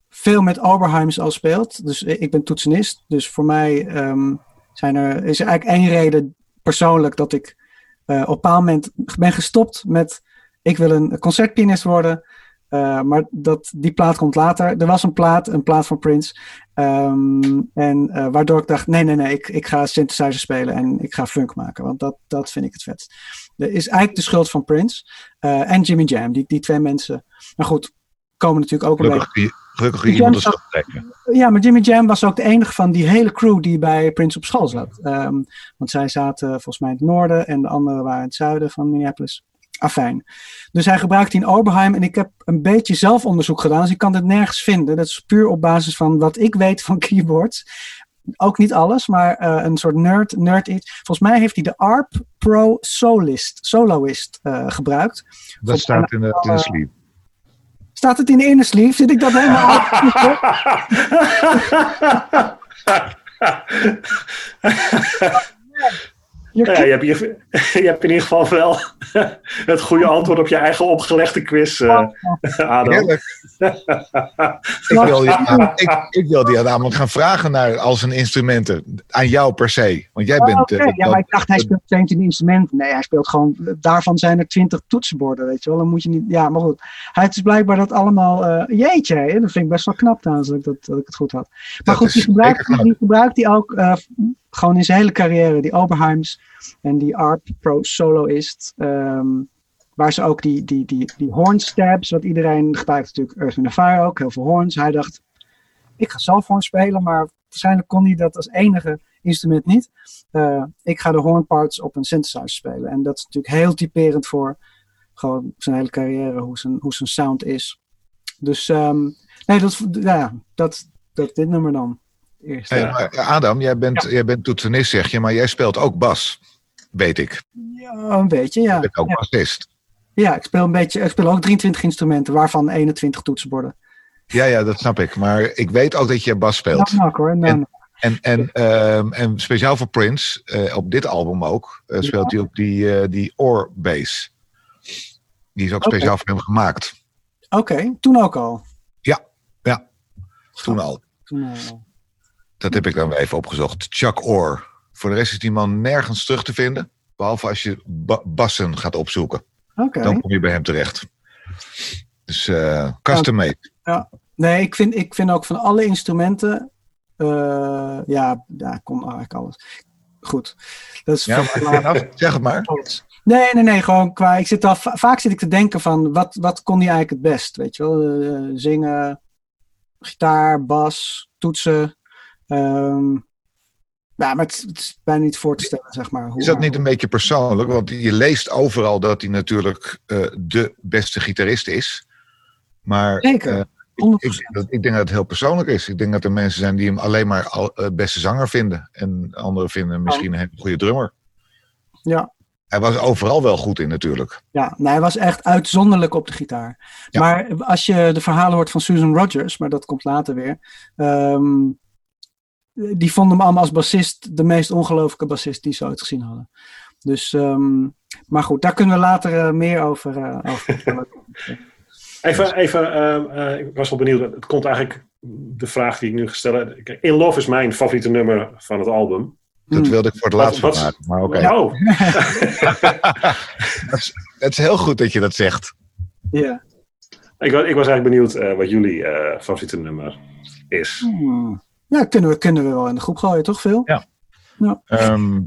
B: veel met Oberheims al speelt. Dus ik ben toetsenist. Dus voor mij um, zijn er, is er eigenlijk één reden persoonlijk dat ik uh, op een moment ben gestopt met ik wil een concertpianist worden. Uh, maar dat, die plaat komt later. Er was een plaat, een plaat van Prince. Um, en uh, waardoor ik dacht, nee, nee, nee, ik, ik ga synthesizer spelen en ik ga funk maken. Want dat, dat vind ik het vetst. Dat is eigenlijk de schuld van Prince uh, en Jimmy Jam. Die, die twee mensen. Maar goed, komen natuurlijk ook
A: Gelukkig, een Gelukkig iemand is trekken.
B: Ja, maar Jimmy Jam was ook de enige van die hele crew die bij Prince op school zat. Um, want zij zaten volgens mij in het noorden en de anderen waren in het zuiden van Minneapolis. Afijn. Dus hij gebruikt die in Oberheim en ik heb een beetje zelfonderzoek gedaan, dus ik kan dit nergens vinden. Dat is puur op basis van wat ik weet van *laughs* keyboards. Ook niet alles, maar uh, een soort nerd, nerd iets. Volgens mij heeft hij de ARP Pro Solist, Soloist uh, gebruikt.
A: Dat staat in de, in de sleeve.
B: Staat het in de inner sleeve? Zit ik dat helemaal *laughs* *laughs*
C: Je, ja, je, hebt, je, *laughs* je, hebt in ieder geval wel *laughs* het goede antwoord op je eigen opgelegde quiz, uh, Adam.
A: Heerlijk. *laughs* ik, wil die, ik, ik, wil die namelijk gaan vragen naar al zijn instrumenten. Aan jou per se. Want jij bent...
B: Oh, okay. uh, ja, maar ik dacht hij speelt 17 instrumenten. Nee, hij speelt gewoon... Daarvan zijn er 20 toetsenborden, weet je wel. Dan moet je niet... Ja, maar goed. Hij is blijkbaar dat allemaal... Uh, jeetje, hè? dat vind ik best wel knap trouwens, dat, dat ik het goed had. Maar dat goed, die gebruikt, die gebruikt hij ook gewoon in zijn hele carrière, die Oberheims en die Art Pro Soloist. Um, waar ze ook die, die, die, die hornstabs, wat iedereen gebruikt natuurlijk Earth the Fire ook, heel veel horns. Hij dacht, ik ga zelf horn spelen, maar waarschijnlijk kon hij dat als enige instrument niet. Uh, ik ga de hornparts op een synthesizer spelen. En dat is natuurlijk heel typerend voor gewoon zijn hele carrière, hoe zijn, hoe zijn sound is. Dus um, nee, dat, ja, dat, dat dit nummer dan.
A: Hey, Adam, jij bent, ja. jij bent toetsenist, zeg je, maar jij speelt ook bas. weet ik.
B: Ja, een beetje, ja.
A: Je bent ook
B: Ja,
A: bassist.
B: ja, ik speel een beetje, ik speel ook 23 instrumenten, waarvan 21 toetsenborden.
A: Ja, ja, dat snap ik. Maar ik weet ook dat je bas speelt.
B: Nou, nou, hoor. Nou,
A: En-. En, en, ehm, en speciaal voor Prince, eh, op dit album ook, eh, speelt hij op die, eh die Oor bass. Die is ook speciaal voor hem gemaakt.
B: Oké, toen ook al.
A: Toen al.
B: Toen al.
A: Dat heb ik dan even opgezocht. Chuck Orr. Voor de rest is die man nergens terug te vinden. Behalve als je ba- bassen gaat opzoeken. Dan kom je bij hem terecht. Dus eh custom made.
B: Nee, ik vind, ik vind ook van alle instrumenten. eh, ja, ja, ik kon eigenlijk alles. Goed. Dat is
A: Ja, maar, nou, *laughs* zeg het maar.
B: Nee, nee, nee, gewoon qua. Ik zit al, va- vaak zit ik te denken van wat, wat kon hij eigenlijk het best? Weet je wel, Eh, zingen, gitaar, bas, toetsen. Ehm, ja, maar het, het is bijna niet voor te stellen, zeg maar. Hoe,
A: Is dat niet een beetje persoonlijk? Want je leest overal dat hij natuurlijk eh, de beste gitarist is. Maar
B: Zeker.
A: eh,
B: 100%.
A: ik, denk dat, ik denk dat het heel persoonlijk is. Ik denk dat er mensen zijn die hem alleen maar al, eh, beste zanger vinden. En anderen vinden hem misschien een hele goede drummer.
B: Ja.
A: Hij was overal wel goed in natuurlijk.
B: Ja, nee, hij was echt uitzonderlijk op de gitaar.
A: Ja.
B: Maar als je de verhalen hoort van Susan Rogers, maar dat komt later weer. ehm, die vonden hem allemaal als bassist de meest ongelooflijke bassist die ze ooit gezien hadden. Dus, ehm, maar goed, daar kunnen we later eh, meer over, eh, over *laughs* vertellen.
C: Even, even ehm, eh, ik was wel benieuwd. Het komt eigenlijk de vraag die ik nu gesteld heb. In Love is mijn favoriete nummer van het album.
A: Dat
B: Hmm.
A: wilde ik voor het laatst maken. Maar oké. *laughs*
C: Oh,
A: Het is- het is heel goed dat je dat zegt.
B: Ja.
C: ik, ik was eigenlijk benieuwd eh, wat jullie eh, favoriete nummer is.
B: Hmm. Ja, kunnen we, kunnen we wel in de groep gooien, toch veel?
A: Ehm,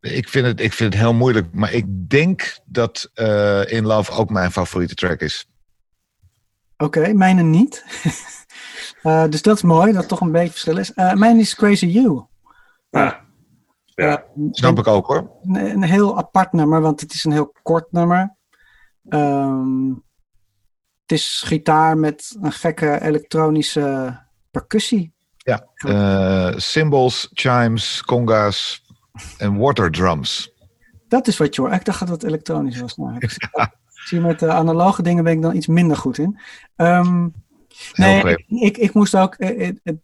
A: ik, vind het, ik vind het heel moeilijk. Maar ik denk dat eh, In Love ook mijn favoriete track is.
B: Oké, mijne niet. *laughs* Eh, dus dat is mooi, dat het toch een beetje verschil is. Eh mijn is Crazy You.
C: Ah, ja.
A: Snap ik ook hoor.
B: een, een heel apart nummer, want het is een heel kort nummer. Ehm, het is gitaar met een gekke elektronische percussie.
A: Eh, cymbals, chimes, conga's en water drums.
B: Dat is wat je hoort. Ik dacht dat het elektronisch was. Nou, ik *laughs* zie, ik zie met de analoge dingen ben ik dan iets minder goed in. Ehm, nee, ik, ik, ik moest ook. eh, eh,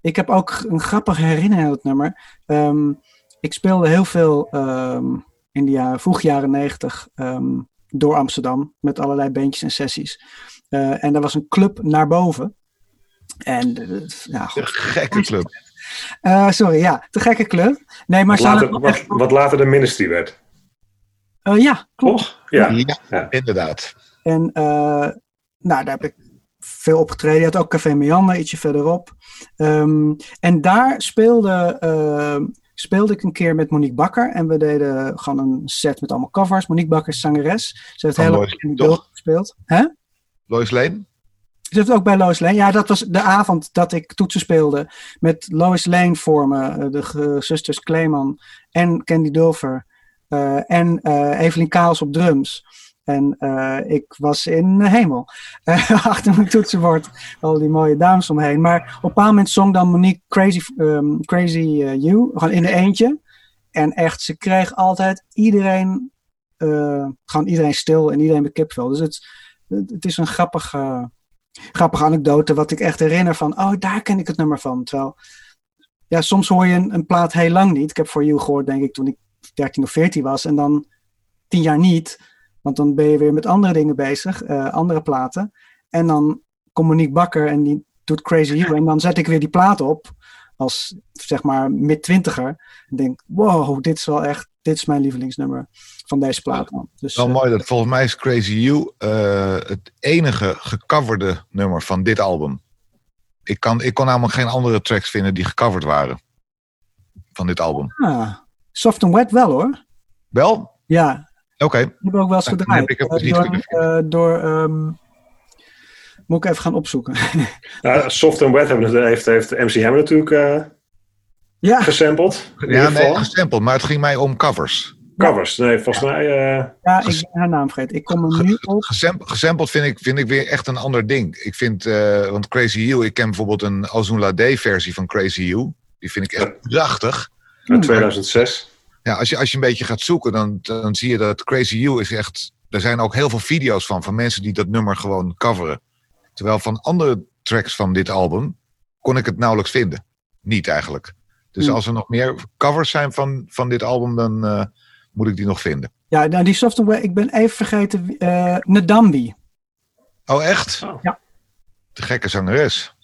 B: ik heb ook een grappige herinnering aan het nummer. Ehm, ik speelde heel veel ehm, in de jaren, vroeg jaren negentig door Amsterdam met allerlei bandjes en sessies. Eh, en er was een club naar boven. En goed.
A: Een gekke club.
B: Eh, sorry, ja, te gekke club. Nee, maar
C: Wat, later,
B: echt-
C: wat, wat later de ministry werd.
B: Eh, ja, klopt.
C: Ja.
A: Ja,
C: Ja.
A: inderdaad.
B: En eh, nou, daar heb ik veel opgetreden. Je had ook Café Meander, ietsje verderop. Ehm, en daar speelde, ehm, speelde ik een keer met Monique Bakker. En we deden gewoon een set met allemaal covers. Monique Bakker is zangeres. Ze heeft
A: Van
B: heel de beeld gespeeld. Hè?
A: Lois Lane?
B: Heeft ook bij Lois Lane. Ja, dat was de avond dat ik toetsen speelde. Met Lois Lane voor me. eh, De zusters Kleeman en Candy Dulfer. eh, en eh, Evelien Kaals op drums. En ik was in de hemel. *laughs* Achter mijn toetsenbord. Al die mooie dames omheen. Maar op een bepaald moment zong dan Monique Crazy, ehm, Crazy You. Gewoon in de eentje. En echt, ze kreeg altijd iedereen... gewoon iedereen stil en iedereen met kipvel. Dus het, het, het is een grappige grappige anekdote, wat ik echt herinner van, oh, daar ken ik het nummer van. Terwijl, ja, soms hoor je een, plaat heel lang niet. Ik heb For You gehoord, denk ik, toen ik 13 of 14 was. En dan tien jaar niet. Want dan ben je weer met andere dingen bezig, eh, andere platen. En dan komt Monique Bakker en die doet Crazy You. En dan zet ik weer die plaat op, als zeg maar mid-twintiger. En denk, wow, dit is wel echt, dit is mijn lievelingsnummer van deze plaat. man. Dus,
A: Wel
B: eh,
A: mooi dat volgens mij is Crazy You eh, het enige gecoverde nummer van dit album. Ik, kan, ik kon namelijk geen andere tracks vinden die gecoverd waren. Van dit album.
B: ah, Soft and Wet wel hoor.
A: Wel?
B: Ja,
A: Oké.
B: Die hebben we ook wel eens gedraaid.
A: heb ik dus
B: Eh,
A: niet
B: door, door ehm, moet ik even gaan opzoeken.
C: Nou, Soft and Wet heeft, heeft MC Hammer natuurlijk eh
B: ja,
C: gesampled. In
A: Ja,
C: ieder
A: nee,
C: geval.
A: gesampled, maar het ging mij om covers.
C: Covers. Nee, volgens mij... eh,
B: ja, ik ben haar naam vergeten. Ik kom er nu op.
A: Gesam- gesampled vind ik, vind ik weer echt een ander ding. Ik vind, eh, want Crazy You, ik ken bijvoorbeeld een Ozun Lade versie van Crazy You. Die vind ik echt prachtig.
C: uit 2006.
A: Ja, als je, als je een beetje gaat zoeken, dan, dan zie je dat Crazy You is echt. Er zijn ook heel veel video's van, van mensen die dat nummer gewoon coveren. Terwijl van andere tracks van dit album kon ik het nauwelijks vinden. Niet eigenlijk. Dus
B: Hmm.
A: als er nog meer covers zijn van, van dit album, dan eh, moet ik die nog vinden.
B: Ja, nou, die software, ik ben even vergeten, eh Ndambi.
A: Oh, echt?
C: Oh.
B: Ja.
A: De gekke zangeres.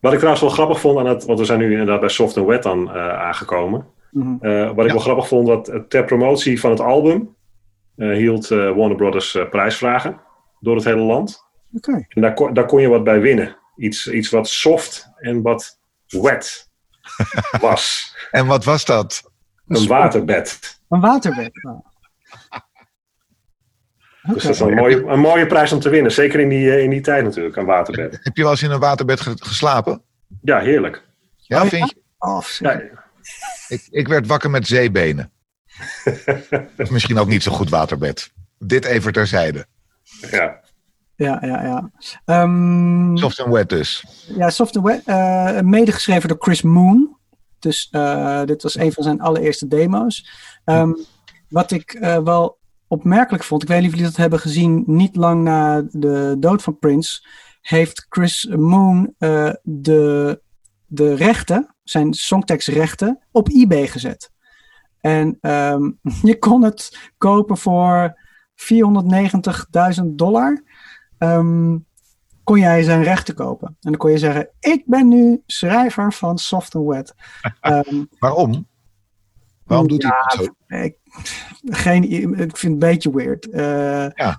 C: Wat ik trouwens wel grappig vond aan het, want we zijn nu inderdaad bij Soft and Wet dan eh, aangekomen.
B: Mhm.
C: Eh, wat ik
A: Ja.
C: wel grappig vond, dat ter promotie van het album eh, hield eh, Warner Brothers prijsvragen door het hele land.
B: Oké.
C: En daar kon, daar kon je wat bij winnen. Iets, iets wat soft en wat wet *laughs* was.
A: En wat was dat?
C: Een waterbed.
B: Een waterbed. Oh.
C: Dus dat is een mooie, een mooie prijs om te winnen. Zeker in die, eh, in die tijd natuurlijk, een waterbed. *laughs*
A: Heb je wel eens in een waterbed ge- geslapen?
C: Ja, heerlijk.
A: Ja,
B: Oh, ja?
A: vind je?
B: Oh.
C: Ja,
A: Ik, ik werd wakker met zeebenen. *laughs* Dat is misschien ook niet zo goed waterbed. Dit even terzijde.
C: ja.
B: Ja, ja, ja. Ehm,
A: Soft and wet dus.
B: Ja, Software, eh medegeschreven door Chris Moon. Dus eh, dit was een van zijn allereerste demo's. Ehm, wat ik eh, wel opmerkelijk vond, ik weet niet of jullie dat hebben gezien, niet lang na de dood van Prince, heeft Chris Moon de, de rechten, zijn songtekstrechten, op eBay gezet. En ehm, *laughs* je kon het kopen voor 490.000 dollar. Ehm, kon jij zijn rechten kopen. En dan kon je zeggen, ik ben nu schrijver van Soft and Wet. *laughs* Ehm,
A: Waarom? Waarom doet hij
B: ja,
A: dat zo?
B: ik, geen, ik vind het een beetje weird. Eh,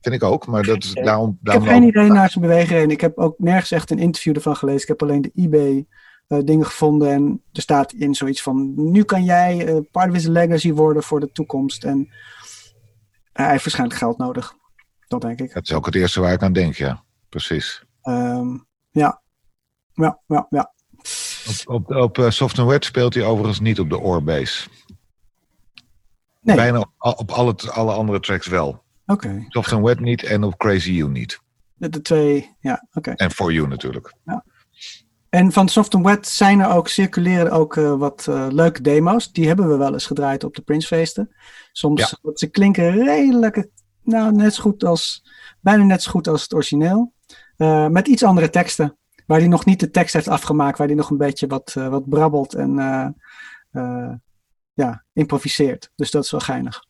A: Vind ik ook, maar dat is
B: Oké.
A: daarom...
B: ik heb
A: daarom
B: geen idee naar zijn bewegingen. Ik heb ook nergens echt een interview ervan gelezen. Ik heb alleen de eBay eh, dingen gevonden. En er staat in zoiets van, nu kan jij eh, part of his legacy worden voor de toekomst. En hij heeft waarschijnlijk geld nodig. Dat denk ik.
A: Dat is ook het eerste waar ik aan denk, ja. Precies.
B: Ehm, ja. Ja, ja, ja.
A: Op, op, op eh, Soft and Wet speelt hij overigens niet op de Orbase.
B: Nee,
A: Bijna op, op alle, alle andere tracks wel.
B: oké.
A: Soft and Wet niet en op Crazy You niet.
B: De, de twee, ja, oké.
A: En For You natuurlijk.
B: En van Soft and Wet zijn er ook, circuleren ook eh, wat eh, leuke demo's. Die hebben we wel eens gedraaid op de Princefeesten. Soms, ze klinken redelijk, nou, net zo goed als, bijna net zo goed als het origineel. Eh, met iets andere teksten. Waar hij nog niet de tekst heeft afgemaakt. Waar hij nog een beetje wat, eh, wat brabbelt en eh, ja, improviseert. Dus dat is wel geinig.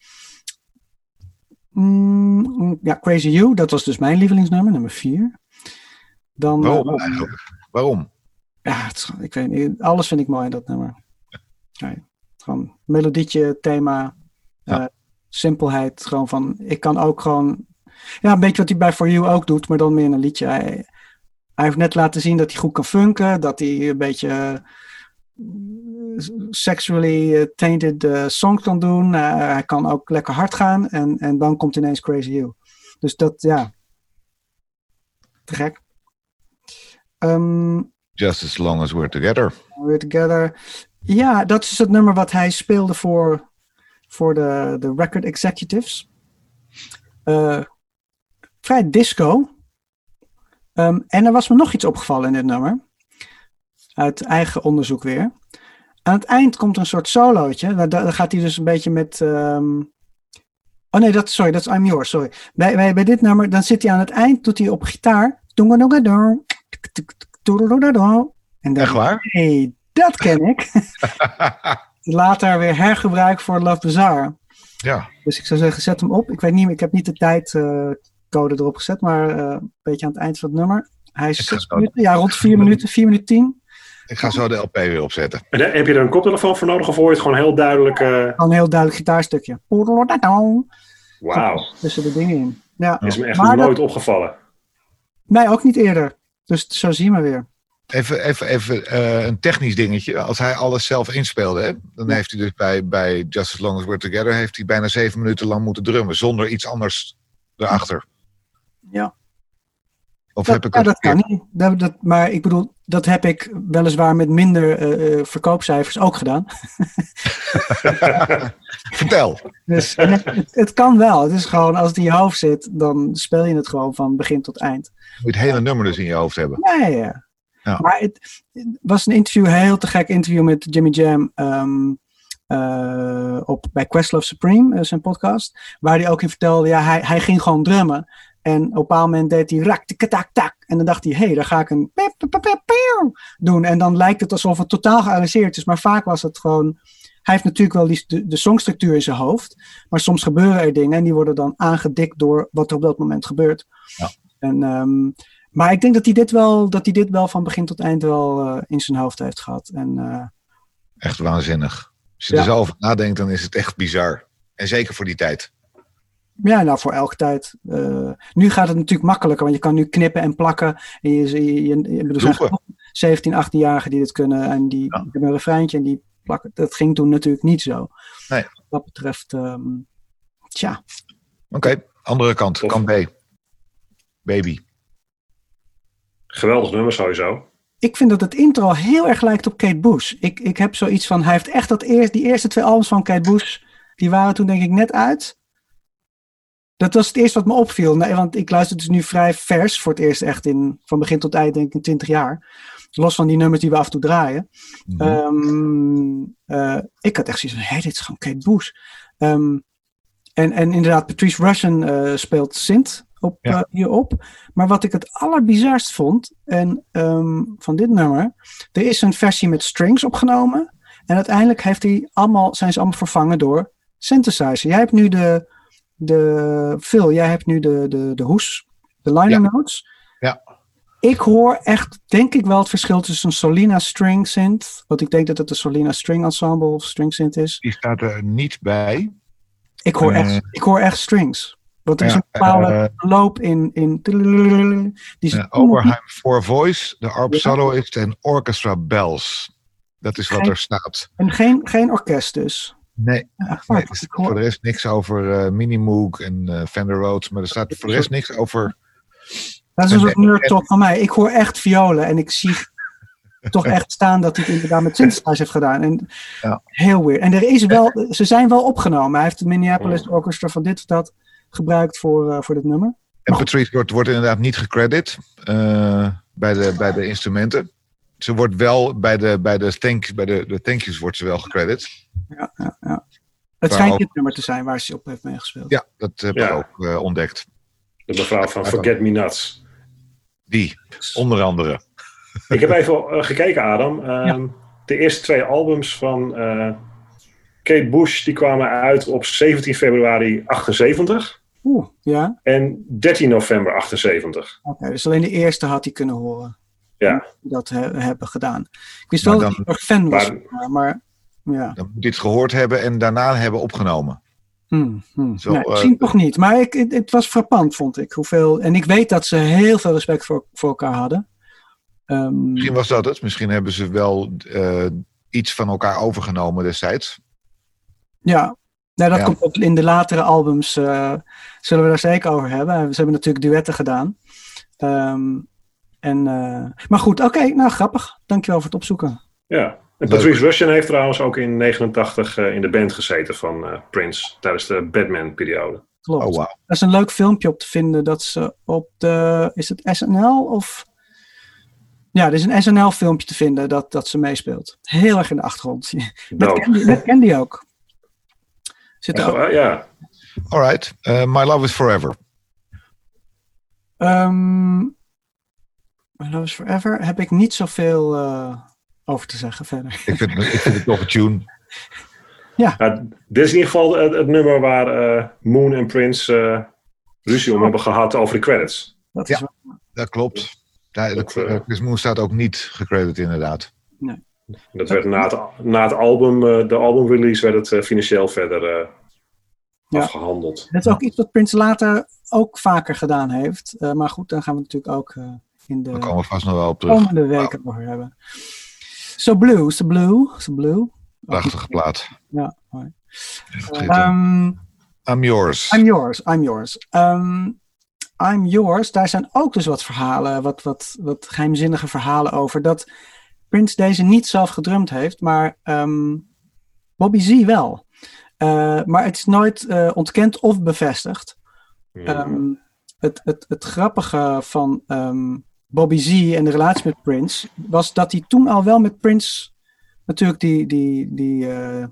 B: Mm, mm, ja, Crazy You, dat was dus mijn lievelingsnummer, nummer 4. Dan,
A: Waarom eigenlijk? Waarom?
B: ja, is, ik weet niet. Alles vind ik mooi in dat nummer. *laughs* Nee, gewoon melodietje, thema,
A: Ja.
B: Simpelheid. Gewoon van, ik kan ook gewoon... Ja, een beetje wat hij bij For You ook doet, maar dan meer in een liedje. Hij, hij heeft net laten zien dat hij goed kan funken. Dat hij een beetje eh, sexually eh, tainted eh, songs kan doen. Hij kan ook lekker hard gaan. En, en dan komt ineens Crazy You. Dus dat, ja. Te gek. Ehm,
A: Just as long as we're together.
B: We're Together. Ja, dat is het nummer wat hij speelde voor, voor de, de record executives. Eh, vrij disco. Ehm, en er was me nog iets opgevallen in dit nummer. Uit eigen onderzoek weer. Aan het eind komt een soort solootje. Daar, daar gaat hij dus een beetje met. ehm, Oh nee, dat, sorry, dat is I'm Yours, sorry. Bij, bij, bij dit nummer, dan zit hij aan het eind, doet hij op gitaar. En dan,
A: Echt waar?
B: hey, dat ken ik. *laughs* Later weer hergebruik voor Love Bazaar.
A: Ja.
B: Dus ik zou zeggen, zet hem op. Ik weet niet, ik heb niet de tijdcode erop gezet, maar eh, een beetje aan het eind van het nummer. Hij is zes minuten, ja, rond vier minuten, vier minuten tien.
A: Ik ga zo de LP weer opzetten.
C: En eh, heb je er een koptelefoon voor nodig of hoor je het gewoon heel duidelijk? eh,
B: Al een heel duidelijk gitaarstukje.
C: Wauw,
B: Tussen de dingen in. Ja,
C: is me echt
B: Maar dat-
C: nooit opgevallen.
B: mij ook niet eerder. Dus zo zien we weer.
A: Even, even, even eh, een technisch dingetje. Als hij alles zelf inspeelde, hè, dan heeft hij dus bij, bij Just As Long As We're Together... heeft hij bijna zeven minuten lang moeten drummen. Zonder iets anders erachter.
B: Ja.
A: Of
B: Dat,
A: heb ik
B: ja, dat kan niet. Dat, dat, maar ik bedoel, dat heb ik weliswaar met minder eh, eh, verkoopcijfers ook gedaan. *laughs*
A: Vertel.
B: Dus het, kan wel. Het is gewoon, als het in je hoofd zit, dan speel je het gewoon van begin tot eind.
A: Je moet het hele nummer dus in je hoofd hebben.
B: Ja, ja, ja. Maar het, het was een interview, een heel te gek interview met Jimmy Jam. ehm, eh, op, bij Questlove Supreme, eh, zijn podcast. Waar hij ook in vertelde, ja, hij, hij ging gewoon drummen. En op een bepaald moment deed hij rak, tak, tak. En dan dacht hij, hé, hey, daar ga ik een pip, pip, pip, doen. En dan lijkt het alsof het totaal gearrangeerd is. Maar vaak was het gewoon... Hij heeft natuurlijk wel die, de, de songstructuur in zijn hoofd. Maar soms gebeuren er dingen en die worden dan aangedikt door wat er op dat moment gebeurt.
A: Ja.
B: En, ehm, maar ik denk dat hij dit wel, dat hij dit wel van begin tot eind wel eh, in zijn hoofd heeft gehad. En, eh,
A: Echt waanzinnig. Als je
B: Ja.
A: er zo over nadenkt, dan is het echt bizar. En zeker voor die tijd.
B: Ja, nou voor elke tijd. Eh, nu gaat het natuurlijk makkelijker, want je kan nu knippen en plakken. En je, je, je, er zijn
A: Roepen.
B: genoeg 17, 18-jarigen die dit kunnen. En die,
A: Ja.
B: hebben een refreintje en die plakken. Dat ging toen natuurlijk niet zo.
A: Nee.
B: Wat dat betreft, ehm, tja.
A: Oké, andere kant. Kant B. Baby.
C: Geweldig nummer sowieso.
B: Ik vind dat het intro heel erg lijkt op Kate Bush. Ik, ik heb zoiets van, hij heeft echt dat eerst, die eerste twee albums van Kate Bush, die waren toen denk ik net uit. Dat was het eerste wat me opviel. Nee, want ik luister dus nu vrij vers voor het eerst echt in, van begin tot eind denk ik in 20 jaar. Los van die nummers die we af en toe draaien.
A: Mhm.
B: Ehm, eh, ik had echt zoiets van, hé, dit is gewoon Kate Bush. Ehm, en, en inderdaad, Patrice Russian eh, speelt Sint op,
A: Ja.
B: eh, hierop. Maar wat ik het allerbizarst vond, en ehm, van dit nummer, er is een versie met strings opgenomen. En uiteindelijk heeft hij allemaal, zijn ze allemaal vervangen door synthesizer. Jij hebt nu de, de Phil, jij hebt nu de, de, de hoes, de liner
A: Ja.
B: notes.
A: Ja.
B: Ik hoor echt, denk ik wel, het verschil tussen een Solina string synth, want ik denk dat het de Solina string ensemble of string synth is.
A: Die staat er niet bij.
B: Ik hoor,
A: Eh.
B: echt, ik hoor echt strings. Want er is een bepaalde
A: eh,
B: loop in. in die is
A: Uh, Oberheim for Voice, de ARP Soloist en Orchestra Bells. Dat is wat er staat.
B: En geen, geen orkest dus.
A: Nee, nee er staat
B: hoor-
A: voor de rest niks over eh Minimoog en eh Fender Rhodes. Maar er staat voor de rest niks over.
B: dat is een
A: en-
B: soort nerd talk van mij. Ik hoor echt violen en ik zie *laughs* toch echt staan dat hij het inderdaad met synthesizer heeft gedaan. En
A: Ja.
B: Heel weird. En er is wel, ze zijn wel opgenomen. Hij heeft de Minneapolis Orchestra van dit of dat gebruikt voor, eh, voor dit nummer.
A: En Patrice wordt, wordt inderdaad niet gecredit eh, bij, de, bij de instrumenten. Ze wordt wel bij de, bij de, thank, bij de, de thank yous wordt ze wel gecredit.
B: Ja, ja, ja. Het schijnt dit nummer te zijn waar ze op heeft meegespeeld.
A: Ja, dat heb ik
C: Ja.
A: ook eh, ontdekt.
C: De mevrouw van Forget Me Nuts.
A: Die, onder andere.
C: Ik heb even gekeken, Adam. Ehm, De eerste twee albums van eh, Kate Bush die kwamen uit op 17 februari 78
B: Oeh, ja.
C: en 13 november 78.
B: Oké, dus alleen de eerste had hij kunnen horen.
C: Ja,
B: Die dat he- hebben gedaan. Ik wist
A: Maar
B: wel
A: dan-
B: dat hij nog fan was.
C: maar-
B: ja.
A: Dan moet dit gehoord hebben en daarna hebben opgenomen.
B: Hmm, hmm.
A: Zo,
B: nee,
A: eh,
B: misschien toch niet. Maar ik, het, het was frappant, vond ik. Hoeveel, en ik weet dat ze heel veel respect voor, voor elkaar hadden. Ehm,
A: Misschien was dat het. Misschien hebben ze wel eh, iets van elkaar overgenomen destijds.
B: ja, nou, dat
A: Ja.
B: komt ook in de latere albums. eh, zullen we daar zeker over hebben. Ze hebben natuurlijk duetten gedaan. Ehm, en, eh, maar goed, oké, nou grappig. Dankjewel voor het opzoeken.
C: ja. En
A: Leuk.
C: Patrice Russian heeft trouwens ook in 89 eh, in de band gezeten van eh, Prince tijdens de Batman-periode.
B: Klopt.
A: Oh, wauw.
B: Dat is een leuk filmpje op te vinden dat ze op de. Is het SNL of. Ja, er is een SNL-filmpje te vinden dat, dat ze meespeelt. Heel erg in de achtergrond. *laughs* Met
C: Dope.
B: Candy, met Candy ook. Zit er
C: waar? ja,
A: Alright. Eh, My Love is Forever.
B: Ehm, My Love is Forever heb ik niet zoveel eh, over te zeggen verder.
A: Ik vind, ik vind het toch een tune.
C: Nou, dit is in ieder geval het, het nummer waar eh, Moon en Prince eh, ruzie om hebben gehad over de credits.
B: Dat is
A: Ja.
B: wel-
A: Dat klopt. Ja,
C: Dat,
A: de- Chris Moon staat ook niet gecredit inderdaad.
C: Dat werd na het, na het album, eh, de albumrelease, werd het eh, financieel verder eh,
B: Ja.
C: afgehandeld.
B: Dat is ook iets wat Prince later ook vaker gedaan heeft. Eh, maar goed, daar gaan we natuurlijk ook eh, in de
A: we vast nog wel op terug.
B: komende weken over hebben. So Blue, So Blue, So Blue.
A: Prachtige plaat.
B: Ja, mooi. Ehm,
A: I'm yours.
B: I'm yours, I'm yours. Ehm, I'm yours, daar zijn ook dus wat verhalen, wat, wat, wat geheimzinnige verhalen over. Dat Prince deze niet zelf gedrumd heeft, maar ehm, Bobby Z wel. Eh, maar het is nooit eh, ontkend of bevestigd. Ehm, het, het, het grappige van ehm, Bobby Z en de relatie met Prince was dat hij toen al wel met Prince natuurlijk die, die, die, eh,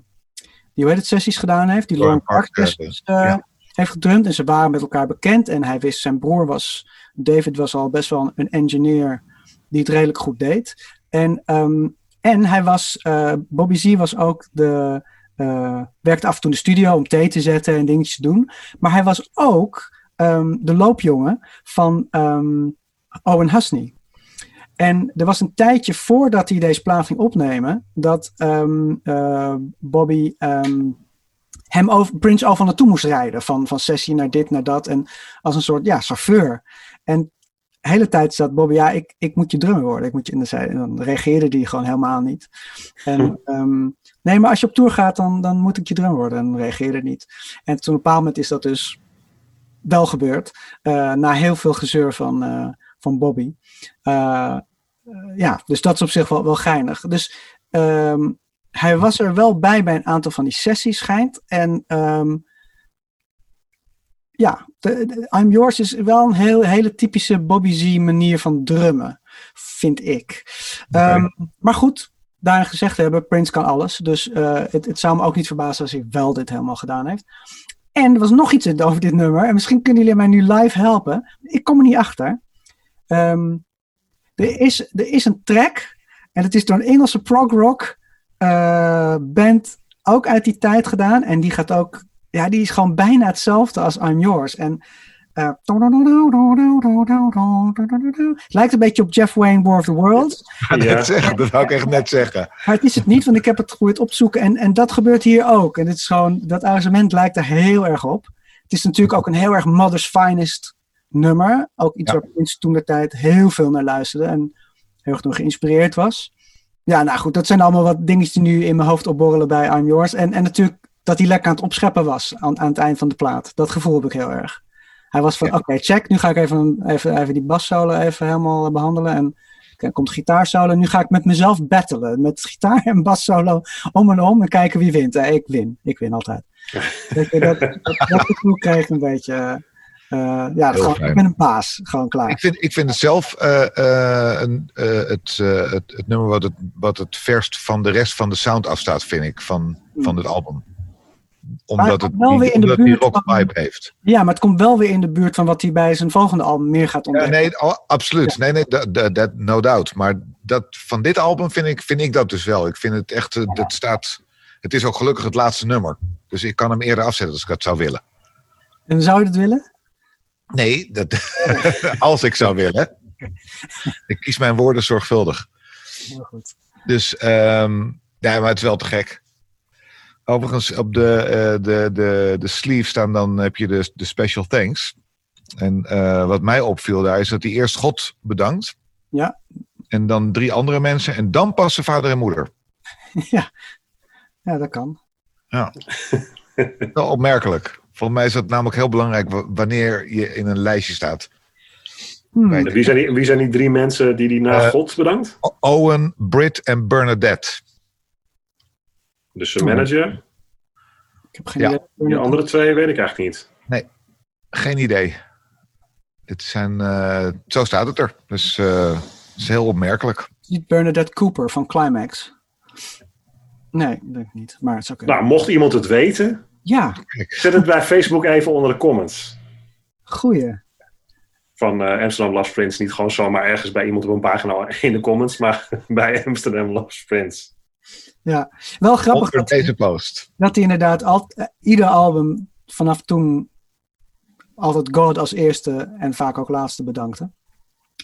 B: die hoe heet het, sessies gedaan heeft. Die
A: Lauren
B: Park sessies
A: ja.
B: heeft gedrumd. En ze waren met elkaar bekend. En hij wist, zijn broer was, David was al best wel een engineer die het redelijk goed deed. En, ehm, en hij was, eh, Bobby Z was ook de, eh, werkte af en toe in de studio om thee te zetten en dingetjes te doen. Maar hij was ook ehm, de loopjongen van ehm, Owen Husney. En er was een tijdje voordat hij deze plaat ging opnemen, dat eh, Bobby hem over, Prince overal naartoe moest rijden. Van, van sessie naar dit, naar dat. En als een soort ja, chauffeur. En de hele tijd zat Bobby, ja, ik, ik moet je drummer worden. Ik moet je, en dan, zei, en dan reageerde hij gewoon helemaal niet. En ehm, nee, maar als je op tour gaat, dan, dan moet ik je drummer worden. En reageerde niet. En toen op een bepaald moment is dat dus wel gebeurd. eh, na heel veel gezeur van, eh, van Bobby. Eh, ja, dus dat is op zich wel, wel geinig. Dus ehm, hij was er wel bij bij een aantal van die sessies, schijnt. En ehm, ja, de, de- I'm Yours is wel een heel, hele typische Bobby Z manier van drummen, vind ik. Ehm, maar goed, daarin gezegd hebben, Prince kan alles. Dus eh, het, het zou me ook niet verbazen als hij wel dit helemaal gedaan heeft. En er was nog iets over dit nummer. En misschien kunnen jullie mij nu live helpen. Ik kom er niet achter. Ehm, er, is, er is een track. En het is door een Engelse prog rock eh, band ook uit die tijd gedaan. En die gaat ook. Ja, die is gewoon bijna hetzelfde als I'm Yours. En. eh, het lijkt een beetje op Jeff Wayne War of the Worlds.
A: ga
C: Ja.
A: net zeggen, dat wou ik echt net zeggen.
B: Maar het is het niet, want ik heb het goed opzoeken. En, en dat gebeurt hier ook. En het is gewoon, dat arrangement lijkt er heel erg op. Het is natuurlijk ook een heel erg Mother's Finest nummer. Ook iets
A: Ja.
B: waar Prince toen de tijd heel veel naar luisterde. En heel erg door geïnspireerd was. Ja, nou goed, dat zijn allemaal wat dingetjes die nu in mijn hoofd opborrelen bij I'm Yours. En, en natuurlijk dat hij lekker aan het opscheppen was aan, aan het eind van de plaat. Dat gevoel heb ik heel erg. Hij was van,
A: Ja.
B: oké, check, nu ga ik even, even, even die bassolo even helemaal behandelen. En dan komt gitaarsolo. Nu ga ik met mezelf battelen. Met gitaar en bassolo om en om. En kijken wie wint. Eh, ik win. Ik win altijd. *laughs* Dat, dat, dat gevoel kreeg een beetje. eh, ja,
A: Heel
B: gewoon,
A: fijn.
B: ik ben een baas. Gewoon klaar.
A: Ik vind, ik vind het zelf eh, eh, een, eh, het, eh, het, het nummer wat het, wat het verst van de rest van de sound afstaat, vind ik, van, van het album. Omdat het
B: wel weer in de
A: die
B: van-
A: heeft.
B: Ja, maar het komt wel weer in de buurt van wat hij bij zijn volgende album meer gaat
A: Ja,
B: ontdekken.
A: nee, oh, absoluut. Nee, nee, dat, dat, no doubt. Maar dat, van dit album vind ik, vind ik dat dus wel. Ik vind het echt, eh, dat staat, het is ook gelukkig het laatste nummer. Dus ik kan hem eerder afzetten als ik dat zou willen.
B: En zou je dat willen?
A: Nee, dat, *laughs* als ik zou willen. Ik kies mijn woorden zorgvuldig.
B: Heel goed.
A: Dus, ehm ja, maar het is wel te gek. Overigens, op de, eh, de, de, de sleeve staan dan heb je de, de special thanks. En eh, wat mij opviel daar is dat hij eerst God bedankt.
B: Ja.
A: En dan drie andere mensen. En dan pas zijn vader en moeder. *laughs*
B: ja. ja, dat kan. *laughs*
A: Wel opmerkelijk. Volgens mij is dat namelijk heel belangrijk wa- wanneer je in een lijstje staat.
B: Hmm.
C: Wie zijn, die, wie zijn die drie mensen die die na
A: Eh,
C: God bedankt?
A: Owen, Britt en Bernadette.
C: Dus zijn manager.
B: Ik heb geen
A: Ja.
B: idee.
C: Die andere twee weet ik eigenlijk niet.
A: Geen idee. Het zijn, eh, zo staat het er. Dus eh, het is heel opmerkelijk.
B: Niet Bernadette Cooper van Climax. Nee, dat denk ik niet. Maar het zou kunnen.
C: Nou, mocht iemand het weten,
B: Ja,
C: zet het bij Facebook even onder de comments.
B: goeie.
C: Van eh, Amsterdam Loves Prince. Niet gewoon zomaar ergens bij iemand op een pagina in de comments, maar *laughs* bij Amsterdam Loves Prince.
B: Ja, wel grappig dat,
A: deze post.
B: dat hij inderdaad al, eh, ieder album vanaf toen altijd God als eerste en vaak ook laatste bedankte.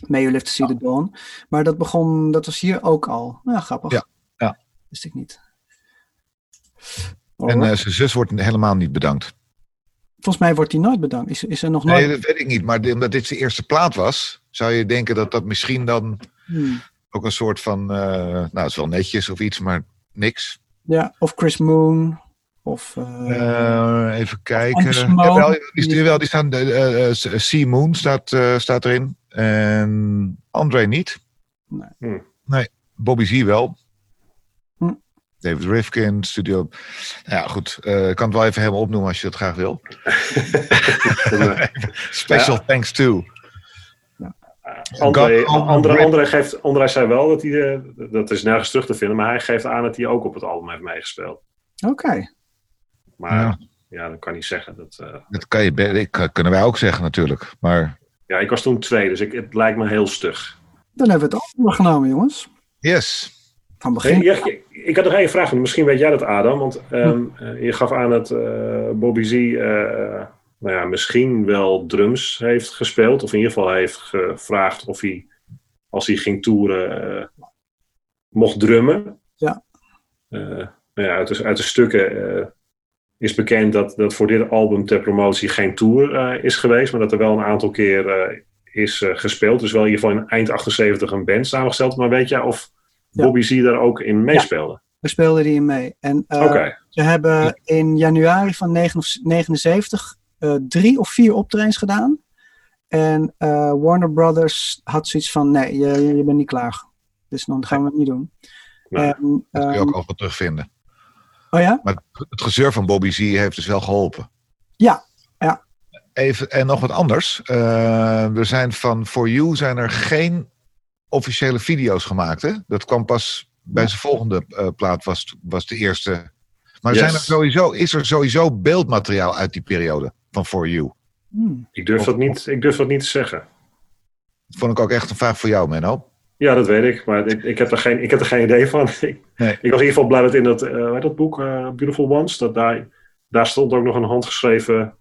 B: May You Live to See the Dawn. Maar dat begon, dat was hier ook al. Ja, grappig.
A: Ja, ja.
B: Wist ik niet.
A: En eh, zijn zus wordt helemaal niet bedankt.
B: Volgens mij wordt hij nooit bedankt. Is, is er nog
A: Nee,
B: nooit...
A: dat weet ik niet. Maar omdat dit zijn eerste plaat was, zou je denken dat dat misschien dan
B: Hmm.
A: Ook een soort van. eh, nou, het is wel netjes of iets, maar niks.
B: Ja, of Chris Moon. Of... eh,
A: Eh, even kijken.
B: Anders Smoke.
A: Jawel, die, jawel, die staan. Sea Moon staat, eh, staat erin. En André niet.
B: Nee.
C: Hm.
A: Nee, Bobby Z wel.
B: Hm.
A: David Rifkin, studio. Ja, goed. eh, ik kan het wel even helemaal opnoemen als je dat graag wil. *laughs* *laughs* Special thanks to.
C: André, André. André, geeft, André zei wel dat hij, eh, dat is nergens terug te vinden, maar hij geeft aan dat hij ook op het album heeft meegespeeld.
B: Oké.
C: Maar
A: Ja.
C: ja, dat kan niet zeggen. Dat, eh,
A: Dat kan je, ik, kunnen wij ook zeggen natuurlijk. Maar
C: ja, ik was toen twee, dus ik, het lijkt me heel stug.
B: Dan hebben we het overgenomen, jongens.
A: yes.
B: Van begin.
C: Ik had nog één vraag. Misschien weet jij dat, Adam. Want ehm, eh, je gaf aan dat eh, Bobby Z eh, nou ja, misschien wel drums heeft gespeeld. Of in ieder geval heeft gevraagd of hij, als hij ging toeren, eh, mocht drummen.
B: Ja.
C: Eh, nou ja, uit, de, uit de stukken eh, is bekend dat, dat voor dit album ter promotie geen tour is geweest. Maar dat er wel een aantal keer is gespeeld. Dus wel in ieder geval in eind 78 een band samengesteld. Maar weet jij of
B: Ja.
C: Bobby Z daar ook in meespeelde?
B: We speelden die in mee. En
C: Oké.
B: ze hebben in januari van 79 eh, drie of vier optredens gedaan. En eh, Warner Brothers had zoiets van: nee, je, je bent niet klaar. Dus dan gaan we het niet doen.
C: Nou,
B: En,
A: Dat kun je
B: ehm,
A: ook overal terugvinden.
B: oh ja?
A: Maar het- gezeur van Bobby Z heeft dus wel geholpen.
B: Ja, ja.
A: Even, en nog wat anders. Eh, er zijn van For You zijn er geen officiële video's gemaakt. Hè? Dat kwam pas bij
B: Ja.
A: zijn volgende eh, plaat, was, was de eerste. Maar
C: Yes.
A: zijn er sowieso, is er sowieso beeldmateriaal uit die periode van For You?
B: Hmm.
C: Ik durf, dat niet, ik durf dat niet te zeggen.
A: Dat vond ik ook echt een vraag voor jou, Menno.
C: Ja, dat weet ik. Maar ik, ik, heb, er geen, ik heb er geen idee van. *laughs* Ik,
A: Nee.
C: ik was in ieder geval blij dat in dat, eh, dat boek, eh, Beautiful Ones, dat daar, daar stond ook nog een handgeschreven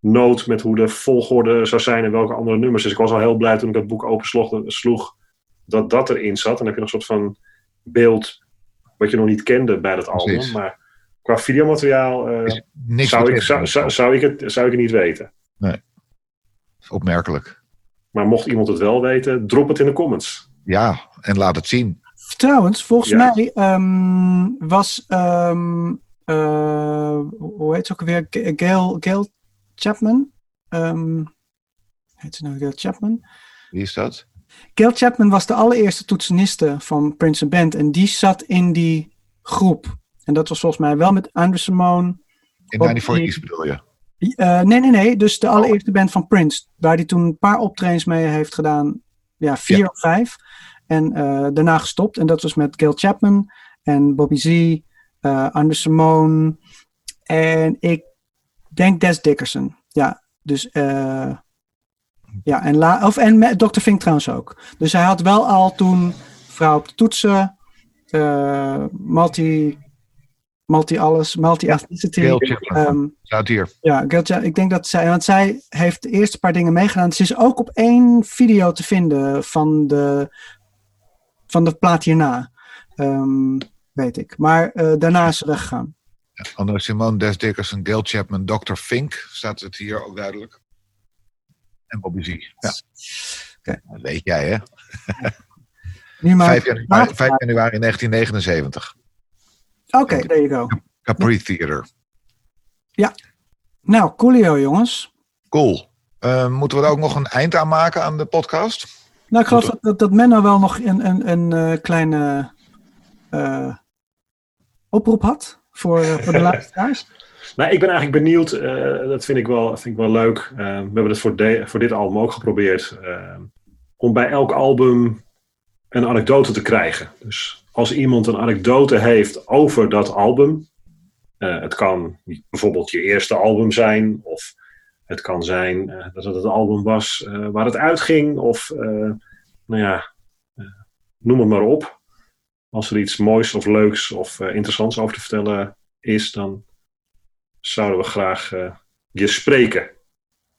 C: noot met hoe de volgorde zou zijn en welke andere nummers. Dus ik was al heel blij toen ik dat boek opensloeg sloeg, dat dat erin zat. En dan heb je nog een soort van beeld wat je nog niet kende bij dat album.
A: Precies.
C: Maar qua videomateriaal eh,
A: niks
C: zou, ik, zou, zou, zou, ik het, zou ik het niet weten.
A: Opmerkelijk.
C: Maar mocht iemand het wel weten, drop het in de comments.
A: Ja, en laat het zien.
B: Trouwens, volgens
C: Ja.
B: mij ehm, was. ehm, eh, hoe heet ze ook alweer? G- Gail, Gail Chapman. Ehm, heet ze nou Gail Chapman?
A: Wie is dat?
B: Gail Chapman was de allereerste toetseniste van Prince Band. En die zat in die groep. En dat was volgens mij wel met Andrew Simone.
A: In
B: Op
A: 94
B: die-
A: East bedoel je?
B: Eh, nee, nee, nee. Dus de allereerste band van Prince. Waar hij toen een paar optredens mee heeft gedaan. Ja, vier
A: Ja.
B: of vijf. En eh, daarna gestopt. En dat was met Gail Chapman en Bobby Z, eh Anders Simone. En ik denk Des Dickerson. Ja, dus. ja, en, la of, en met Dr. Fink trouwens ook. Dus hij had wel al toen vrouw op de toetsen. multi. Multi alles, multi-ethnicity. Ehm,
A: Staat hier.
B: ja, Gilja, ik denk dat zij, want zij heeft de eerste paar dingen meegedaan. Ze is ook op één video te vinden van de, van de plaat hierna. Ehm, weet ik. Maar eh, daarna is ze weggegaan.
A: Anno Simone, Des Dickerson, Gail Chapman, Dr. Fink. Staat het hier ook duidelijk. En Bobby Z. Ja. Dat weet jij, hè?
B: Nu maar.
A: 5 januari, 5 januari 1979.
B: Oké, there you go.
A: Capri Theater.
B: Nou, coolio jongens.
A: Cool. Eh, moeten we er ook nog een eind aan maken aan de podcast?
B: Nou, ik geloof dat, dat, dat Menno wel nog een, een, een eh, kleine eh, oproep had voor, eh, voor de *laughs* luisteraars.
C: Nou, ik ben eigenlijk benieuwd. eh, dat vind ik wel, vind ik wel leuk. We hebben het voor, de- voor dit album ook geprobeerd. om bij elk album een anekdote te krijgen. Dus als iemand een anekdote heeft over dat album. eh, het kan bijvoorbeeld je eerste album zijn. Of het kan zijn eh, dat het het album was eh, waar het uitging. Of eh, nou ja, eh, noem het maar op. Als er iets moois of leuks of interessants over te vertellen is, dan zouden we graag eh, je spreken.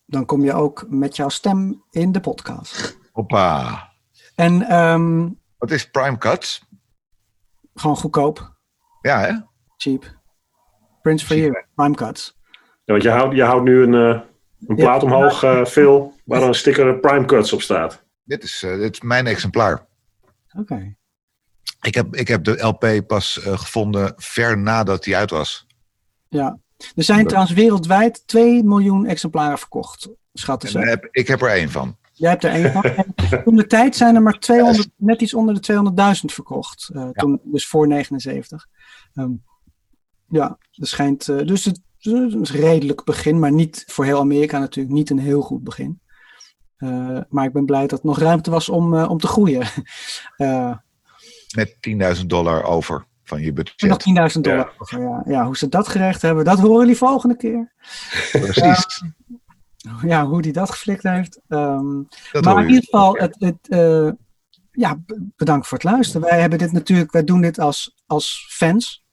B: Dan kom je ook met jouw stem in de podcast.
A: Hoppa.
B: En ehm,
A: Wat is Prime Cuts?
B: Gewoon goedkoop.
A: Ja, hè?
B: Cheap. Prince for
A: Cheap,
B: you. Prime cuts.
C: Ja, want je houdt, je houdt nu een, eh, een
B: Ja.
C: plaat omhoog, eh Phil, waar een sticker Prime Cuts op staat.
A: Dit is, eh, dit is mijn exemplaar.
B: Oké.
A: Ik heb, ik heb de LP pas eh, gevonden ver nadat die uit was.
B: Ja. Er zijn trouwens wereldwijd 2 miljoen exemplaren verkocht. Schatten
A: En
B: ze.
A: ik heb er één van.
B: Jij hebt er één van. En Toen de tijd zijn er maar 200, net iets onder de 200.000 verkocht. eh, toen, dus voor 79. Ehm, ja, dat schijnt. eh, dus het, is een redelijk begin, maar niet voor heel Amerika natuurlijk niet een heel goed begin. Eh, maar ik ben blij dat er nog ruimte was om, om te groeien. *laughs*
A: Met 10.000 dollar over. van je
B: En
A: budget.
B: nog 10.000 dollar. over, Ja. ja, hoe ze dat gerecht hebben, dat horen jullie volgende keer.
A: Precies. *laughs*
B: Ja, hoe die dat geflikt heeft. Ehm,
A: dat
B: maar in ieder geval, het, het, eh, ja, bedankt voor het luisteren. Wij hebben dit natuurlijk, wij doen dit als, als fans,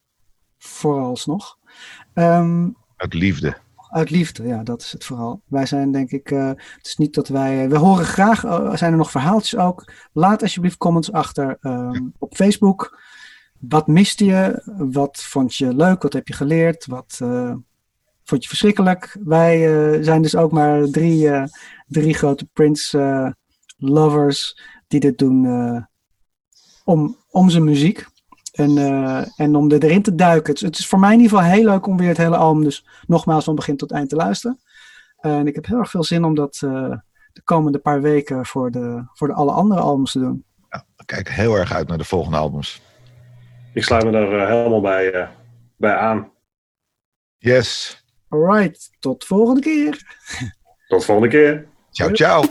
B: vooralsnog. Ehm
A: Uit liefde.
B: uit liefde, ja, dat is het vooral. Wij zijn denk ik, eh, het is niet dat wij, we horen graag, eh, zijn er nog verhaaltjes ook. Laat alsjeblieft comments achter ehm, op Facebook. Wat miste je? Wat vond je leuk? Wat heb je geleerd? Wat vond je verschrikkelijk? Wij eh, zijn dus ook maar drie, eh, drie grote Prince eh, lovers die dit doen eh, om, om zijn muziek. En, eh, en om er- erin te duiken. Het is, het is voor mij in ieder geval heel leuk om weer het hele album dus nogmaals van begin tot eind te luisteren. en ik heb heel erg veel zin om dat eh, de komende paar weken voor de, voor de alle andere albums te doen.
A: Ik kijk heel erg uit naar de volgende albums.
C: Ik sluit me daar helemaal bij, eh, bij aan.
A: Yes.
B: Alright, tot volgende keer.
C: Tot de volgende keer.
A: Ciao, ciao.